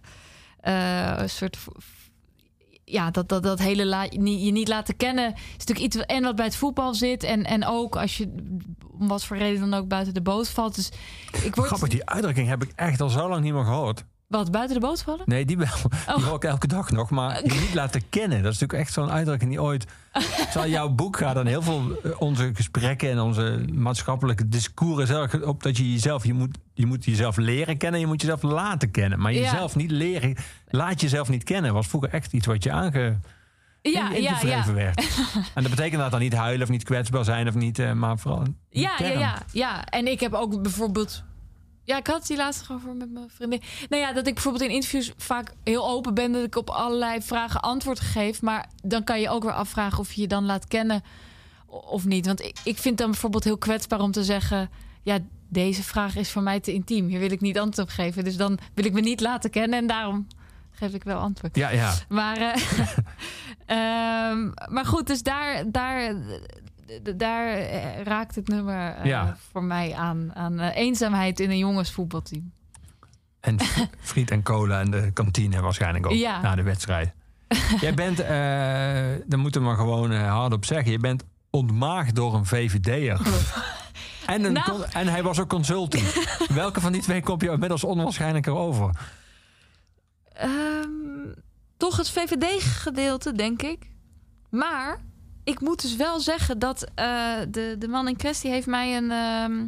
eh, een soort. Ja, dat, dat, dat hele la, je niet laten kennen. Is natuurlijk iets en wat bij het voetbal zit. En, en ook als je om wat voor reden dan ook buiten de boot valt. Dus ik word. Grappig, die uitdrukking heb ik echt al zo lang niet meer gehoord. Wat, buiten de boot vallen? Nee, die wel. Oh. Die hoor ik elke dag nog. Maar je niet laten kennen. Dat is natuurlijk echt zo'n uitdrukking die ooit... Terwijl jouw boek gaat dan heel veel eh, onze gesprekken en onze maatschappelijke discours erg op dat je jezelf, je moet, je moet jezelf leren kennen, je moet jezelf laten kennen. Maar Ja. jezelf niet leren, laat jezelf niet kennen. Was vroeger echt iets wat je aange, Ja, in, ja, ja. werd. En dat betekent dat dan niet huilen of niet kwetsbaar zijn of niet, eh, maar vooral. Ja, ja, ja, ja. En ik heb ook bijvoorbeeld. Ja, ik had die laatst over met mijn vriendin. Nou ja, dat ik bijvoorbeeld in interviews vaak heel open ben. Dat ik op allerlei vragen antwoord geef. Maar dan kan je ook weer afvragen of je je dan laat kennen of niet. Want ik, ik vind dan bijvoorbeeld heel kwetsbaar om te zeggen... Ja, deze vraag is voor mij te intiem. Hier wil ik niet antwoord op geven. Dus dan wil ik me niet laten kennen. En daarom geef ik wel antwoord. Ja, ja. Maar, eh, ehm, maar goed, dus daar, daar, daar eh, raakt het nummer eh, Ja. voor mij aan, aan eh, eenzaamheid in een jongensvoetbalteam. En friet en cola en de kantine waarschijnlijk ook Ja. na de wedstrijd. Jij bent, daar moeten we maar gewoon hardop zeggen, je bent ontmaagd door een VVD'er. En, een Nou. en hij was ook consultant. Welke van die twee komt jou inmiddels onwaarschijnlijker over? Ehm, toch het VVD-gedeelte, denk ik. Maar ik moet dus wel zeggen dat eh, de, de man in kwestie heeft mij een ehm,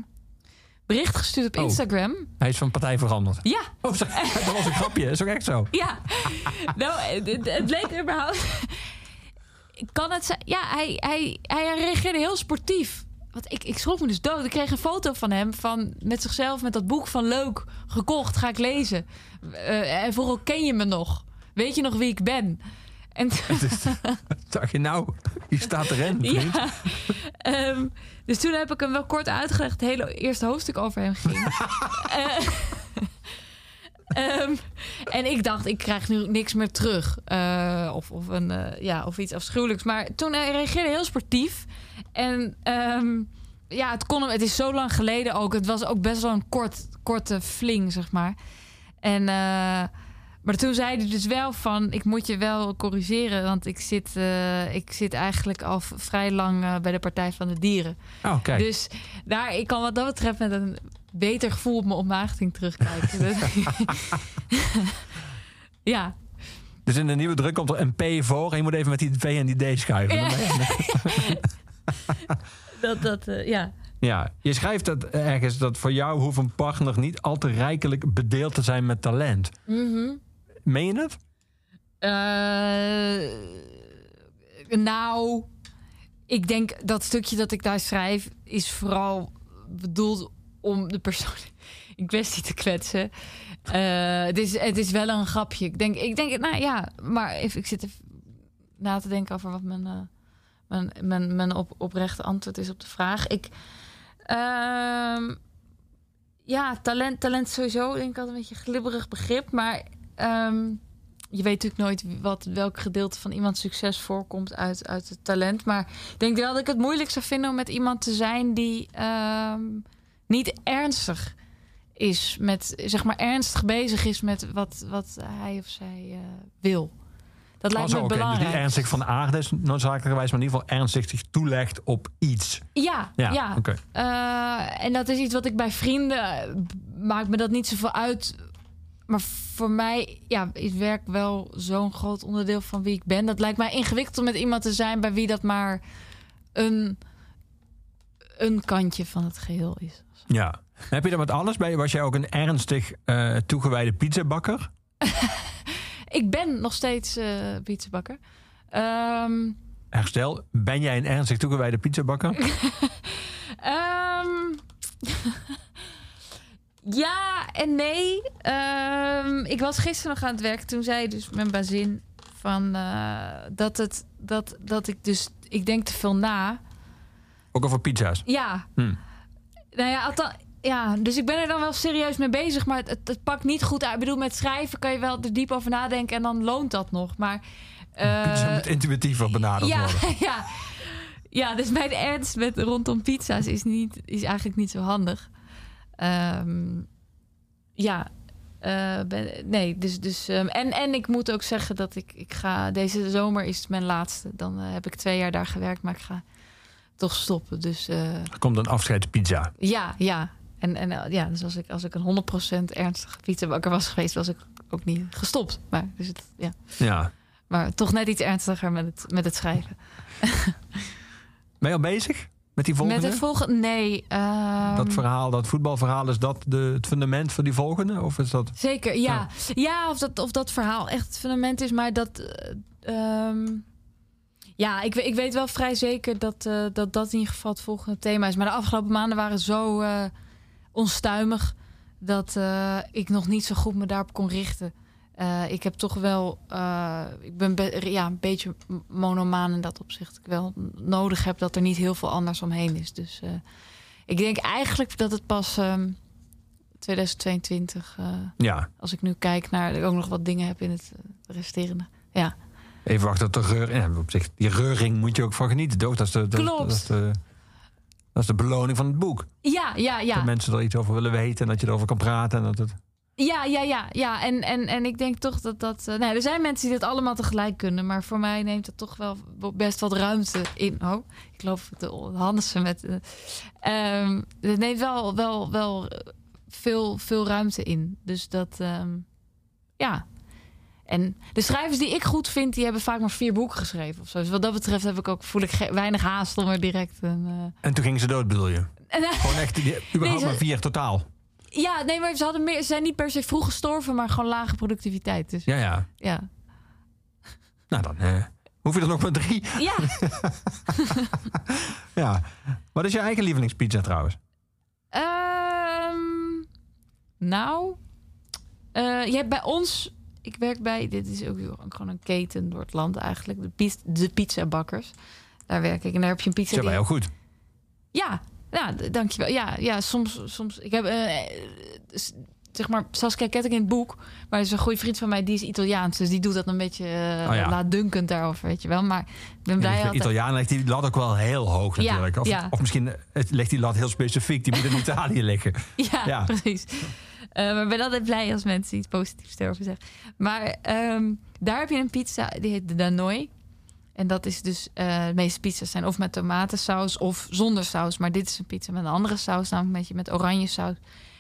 bericht gestuurd op Oh. Instagram. Hij is van partij veranderd. Ja. Oh, dat was een grapje, is ook echt zo. Ja, nou, het, het- het leek überhaupt. Kan het zijn? Ja, hij, hij, hij reageerde heel sportief. Want ik, ik schrok me dus dood. Ik kreeg een foto van hem van, met zichzelf met dat boek van Leuk gekocht. Ga ik lezen. Eh, en vooral ken je me nog? Weet je nog wie ik ben? En Dacht je nou, hier staat erin, ja, ehm, dus toen heb ik hem wel kort uitgelegd. Het hele eerste hoofdstuk over hem ging. Eh, ehm, en ik dacht, ik krijg nu niks meer terug. Eh, of, of, een, eh, ja, of iets afschuwelijks. Maar toen hij reageerde heel sportief. En ehm, ja, het, kon hem, het is zo lang geleden ook. Het was ook best wel een kort, korte fling, zeg maar. En... maar toen zei hij dus wel van, ik moet je wel corrigeren, want ik zit, eh, ik zit eigenlijk al vrij lang eh, bij de Partij van de Dieren. Oh, kijk. Dus daar, ik kan wat dat betreft met een beter gevoel op mijn ontmaagding terugkijken. Ja. Dus in de nieuwe druk komt er een P voor en je moet even met die V en die D schuiven. Ja. Dat, dat, eh, ja. Ja, je schrijft dat ergens dat voor jou hoeft een partner niet al te rijkelijk bedeeld te zijn met talent. Mhm. Meen je het? Eh, nou, ik denk dat stukje dat ik daar schrijf is vooral bedoeld om de persoon in kwestie te kwetsen. Eh, het, is, het is wel een grapje. Ik denk, ik denk, nou ja, maar even, ik zit even na te denken over wat mijn, eh, mijn, mijn, mijn op, oprechte antwoord is op de vraag. Ik, ehm, ja, talent, talent sowieso, denk ik altijd een beetje glibberig begrip, maar ehm, je weet natuurlijk nooit wat, welk gedeelte van iemands succes voorkomt uit, uit het talent. Maar ik denk wel dat ik het moeilijk zou vinden om met iemand te zijn die ehm, niet ernstig is met, zeg maar, ernstig bezig is met wat, wat hij of zij eh, wil. Dat lijkt Oh, me. Dus belangrijk. niet ernstig van aarde is noodzakelijkerwijs, maar in ieder geval ernstig zich toelegt op iets. Ja, Ja, ja. Eh, en dat is iets wat ik bij vrienden maakt me dat niet zoveel uit. Maar voor mij ja, is werk wel zo'n groot onderdeel van wie ik ben. Dat lijkt mij ingewikkeld om met iemand te zijn bij wie dat maar een, een kantje van het geheel is. Ja. Heb je er met alles bij? Was jij ook een ernstig eh, toegewijde pizzabakker? Ik ben nog steeds eh pizzabakker. Ehm, Herstel, ben jij een ernstig toegewijde pizzabakker? Ehm, ja en nee. Ehm, ik was gisteren nog aan het werk. Toen zei dus mijn bazin van eh, dat het dat, dat ik dus ik denk te veel na. ook over pizza's? Ja. Hm. Nou ja, althans, ja, dus ik ben er dan wel serieus mee bezig, maar het, het, pakt niet goed uit. Ik bedoel, met schrijven kan je wel er diep over nadenken en dan loont dat nog. Maar eh, Pizza moet intuïtiever benaderd ja, worden. ja, ja, dus mijn ernst met rondom pizza's is, niet, is eigenlijk niet zo handig. Ehm, ja, eh, ben, nee, dus, dus ehm, en, en ik moet ook zeggen dat ik, ik ga, deze zomer is mijn laatste. Dan eh, heb ik twee jaar daar gewerkt, maar ik ga toch stoppen. Dus eh, Er komt een afscheidspizza. ja, ja, En, en ja, dus als ik, als ik een 100% ernstige pizzabakker was geweest, was ik ook niet gestopt. Maar, dus het, ja. Ja. maar toch net iets ernstiger met het, met het schrijven. Ben je al bezig met die volgende? Met het volgende? Nee. ehm, Dat verhaal, dat voetbalverhaal, is dat de, het fundament voor die volgende? Of is dat... Zeker, ja. Ja, of, dat, of dat verhaal echt het fundament is, maar dat. eh, ehm, ja, ik, ik weet wel vrij zeker dat, eh, dat dat in ieder geval het volgende thema is. Maar de afgelopen maanden waren zo eh, onstuimig dat ik nog niet zo goed me daarop kon richten. Eh, ik heb toch wel, eh, ik ben be- ja, een beetje monomaan in dat opzicht. Ik wel nodig heb dat er niet heel veel anders omheen is. Dus eh, ik denk eigenlijk dat het pas ehm, 2022, eh, Ja. als ik nu kijk naar, dat ik ook nog wat dingen heb in het resterende. Ja, Even wachten tot de reur... Ja, op zich, die reuring moet je ook van genieten, toch? Dat is de, dat, Klopt. Dat is de, dat is de beloning van het boek. ja, ja. ja. Dat mensen er iets over willen weten en dat je erover kan praten. En dat het... Ja, ja, ja, ja. En, en, en ik denk toch dat dat. eh, nou, er zijn mensen die dat allemaal tegelijk kunnen, maar voor mij neemt dat toch wel best wat ruimte in. Oh, ik geloof de Hannessen met. eh, ehm, het neemt wel, wel, wel veel, veel ruimte in. Dus dat. ehm, ja. En de schrijvers die ik goed vind, die hebben vaak maar vier boeken geschreven of zo. Dus wat dat betreft heb ik ook, voel ik weinig haast om er direct een. eh, En toen gingen ze dood, bedoel je? eh, Gewoon echt, überhaupt ze- maar vier totaal. Ja, nee, maar ze, hadden meer, ze zijn niet per se vroeg gestorven, maar gewoon lage productiviteit. Dus Ja, ja. ja. Nou, dan eh, hoef je er nog maar drie. Ja, Ja. Wat is je eigen lievelingspizza trouwens? Ehm, nou, eh, je hebt bij ons, ik werk bij, dit is ook gewoon een keten door het land eigenlijk, de, piz- de pizzabakkers. Daar werk ik en daar heb je een pizza. Zijn wij die- heel goed. Ja, ja, dankjewel. Ja, ja, soms, soms. Ik heb, eh, zeg maar, Saskia Ketting in het boek, maar is een goede vriend van mij, die is Italiaans, dus die doet dat een beetje uh, Oh ja. laatdunkend daarover, weet je wel. Maar ik ben blij de altijd. Italiaan legt die lat ook wel heel hoog Ja, natuurlijk. Of, ja. of misschien eh, legt die lat heel specifiek. Die moet in Italië liggen. Ja, Ja. precies. Maar ik ben altijd blij als mensen iets positiefs erover zeggen. Maar ehm, daar heb je een pizza, die heet de Danoi. En dat is dus, eh, de meeste pizza's zijn of met tomatensaus of zonder saus. Maar dit is een pizza met een andere saus, namelijk beetje met oranje saus.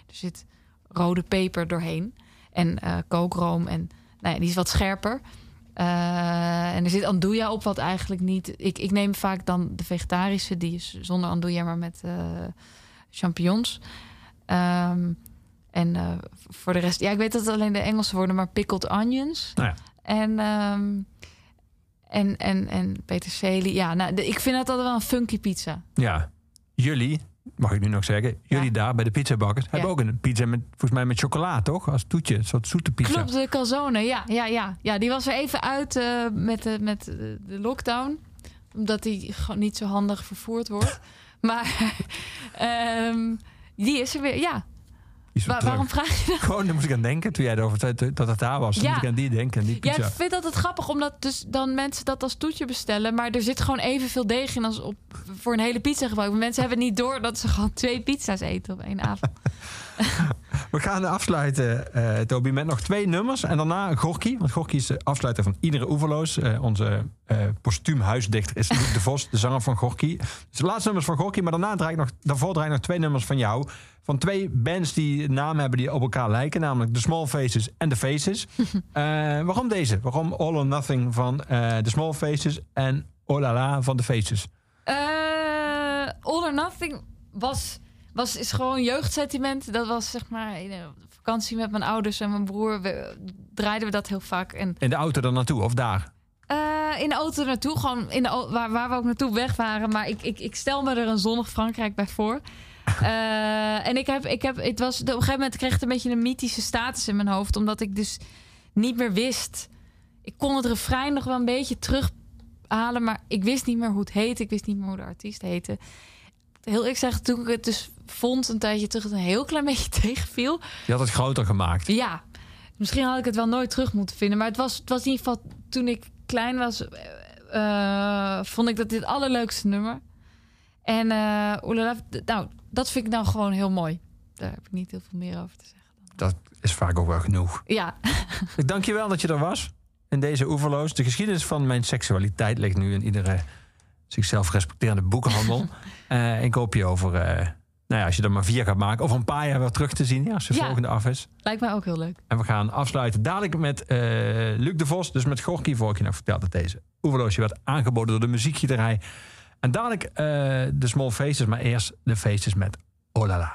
Er zit rode peper doorheen en eh kookroom. En nou ja, die is wat scherper. Eh, en er zit andouja op, wat eigenlijk niet... Ik, ik neem vaak dan de vegetarische, die is zonder andouja, maar met champignons. Ehm, en voor de rest, ja, ik weet dat het alleen de Engelse worden, maar pickled onions. Nou ja. En, ehm, en, en, en peterselie. Ja, nou, de- ik vind dat altijd wel een funky pizza. Ja. Jullie, mag ik nu nog zeggen, jullie daar bij de pizzabakkers hebben ook een pizza met, volgens mij met chocola, toch? Als toetje, een soort zoete pizza. Klopt, de calzone. Ja, ja, ja. ja die was er even uit eh, met, de, met de de lockdown. Omdat die gewoon niet zo handig vervoerd wordt. maar ehm, die is er weer, ja. Wa- waarom vraag je dat? Gewoon, daar moest ik aan denken toen jij erover zei dat het daar was. Dan Ja. moest ik aan die denken, aan die Ja, ik vind dat het grappig, omdat dus dan mensen dat als toetje bestellen. Maar er zit gewoon evenveel deeg in als op, voor een hele pizza gebruiken. Mensen hebben niet door dat ze gewoon twee pizza's eten op één avond. We gaan afsluiten, eh Toby, met nog twee nummers. En daarna Gorky. Want Gorky is de afsluiter van iedere Oeverloos. Eh, onze eh postuum huisdichter is Luc de Vos, de zanger van Gorky. Dus de laatste nummers van Gorky. Maar daarna draai ik nog, daarvoor draai ik nog twee nummers van jou. Van twee bands die namen hebben die op elkaar lijken. Namelijk The Small Faces en The Faces. Waarom deze? Waarom All or Nothing van The Small Faces en Oh La La van The Faces? All or Nothing was, was, is gewoon jeugdsentiment. Dat was zeg maar in een vakantie met mijn ouders en mijn broer. We, draaiden we dat heel vaak. En In de auto er naartoe of daar? Eh, in de auto naartoe, gewoon in de, waar, waar we ook naartoe weg waren. Maar ik, ik, ik stel me er een zonnig Frankrijk bij voor. Eh, en ik heb, ik heb, het was, op een gegeven moment kreeg het een beetje een mythische status in mijn hoofd. Omdat ik dus niet meer wist. Ik kon het refrein nog wel een beetje terughalen. Maar ik wist niet meer hoe het heette. Ik wist niet meer hoe de artiest heette. Heel ik zeg, toen ik het dus vond een tijdje terug, het een heel klein beetje tegenviel. Je had het groter gemaakt. Ja, misschien had ik het wel nooit terug moeten vinden. Maar het was, het was in ieder geval toen ik klein was, eh, vond ik dat dit het allerleukste nummer. En eh oelala, nou, dat vind ik nou gewoon heel mooi. Daar heb ik niet heel veel meer over te zeggen. Dat is vaak ook wel genoeg. Ja, Ik dank je wel dat je er was. In deze oeverloos. De geschiedenis van mijn seksualiteit ligt nu in iedere zichzelf respecterende boekenhandel. Eh, ik hoop je over eh, Nou ja, als je er maar vier gaat maken. Over een paar jaar weer terug te zien. Ja, als de Ja. volgende af is. Lijkt mij ook heel leuk. En we gaan afsluiten dadelijk met eh, Luc de Vos. Dus met Gorky Vorkje nog verteld dat deze oeverloosje werd aangeboden door de muziekgieterij. En dadelijk eh, de Small Faces. Maar eerst de Faces met Olala.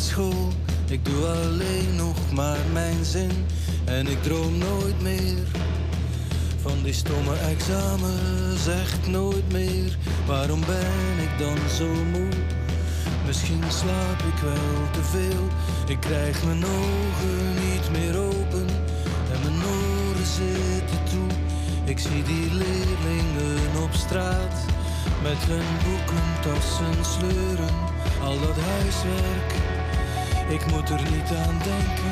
school. Ik doe alleen nog maar mijn zin. En ik droom nooit meer van die stomme examens, Zegt nooit meer. Waarom ben ik dan zo moe? Misschien slaap ik wel te veel. Ik krijg mijn ogen niet meer open en mijn oren zitten toe. Ik zie die leerlingen op straat met hun boeken, tassen, sleuren. Al dat huiswerk ik moet er niet aan denken.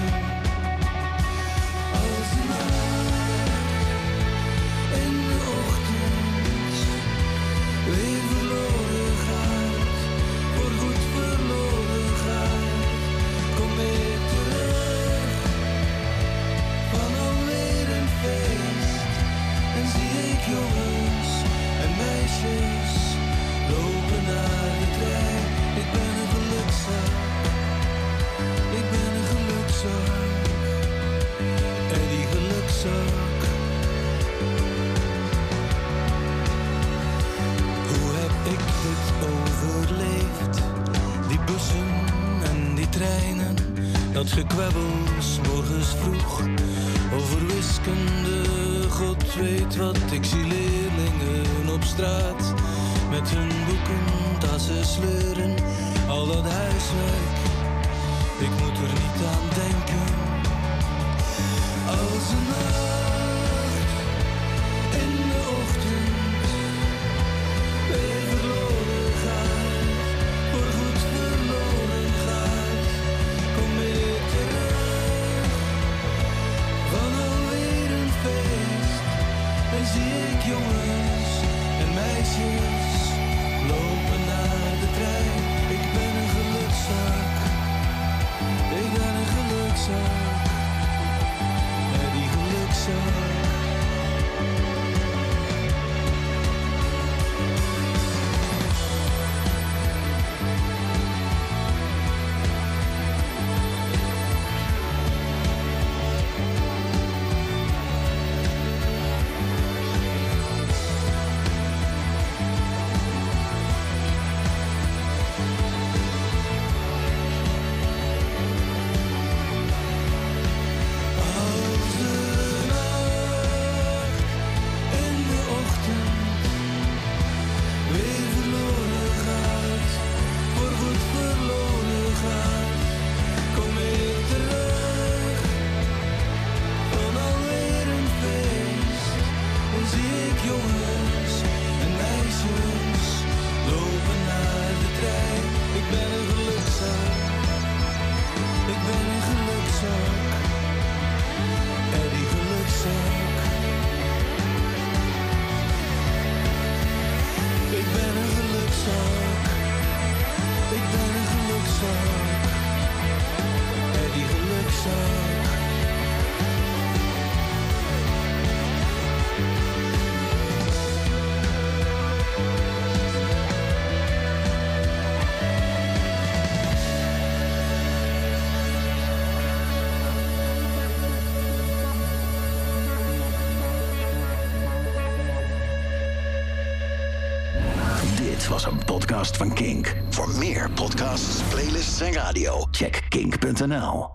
en radio. Check kink.nl.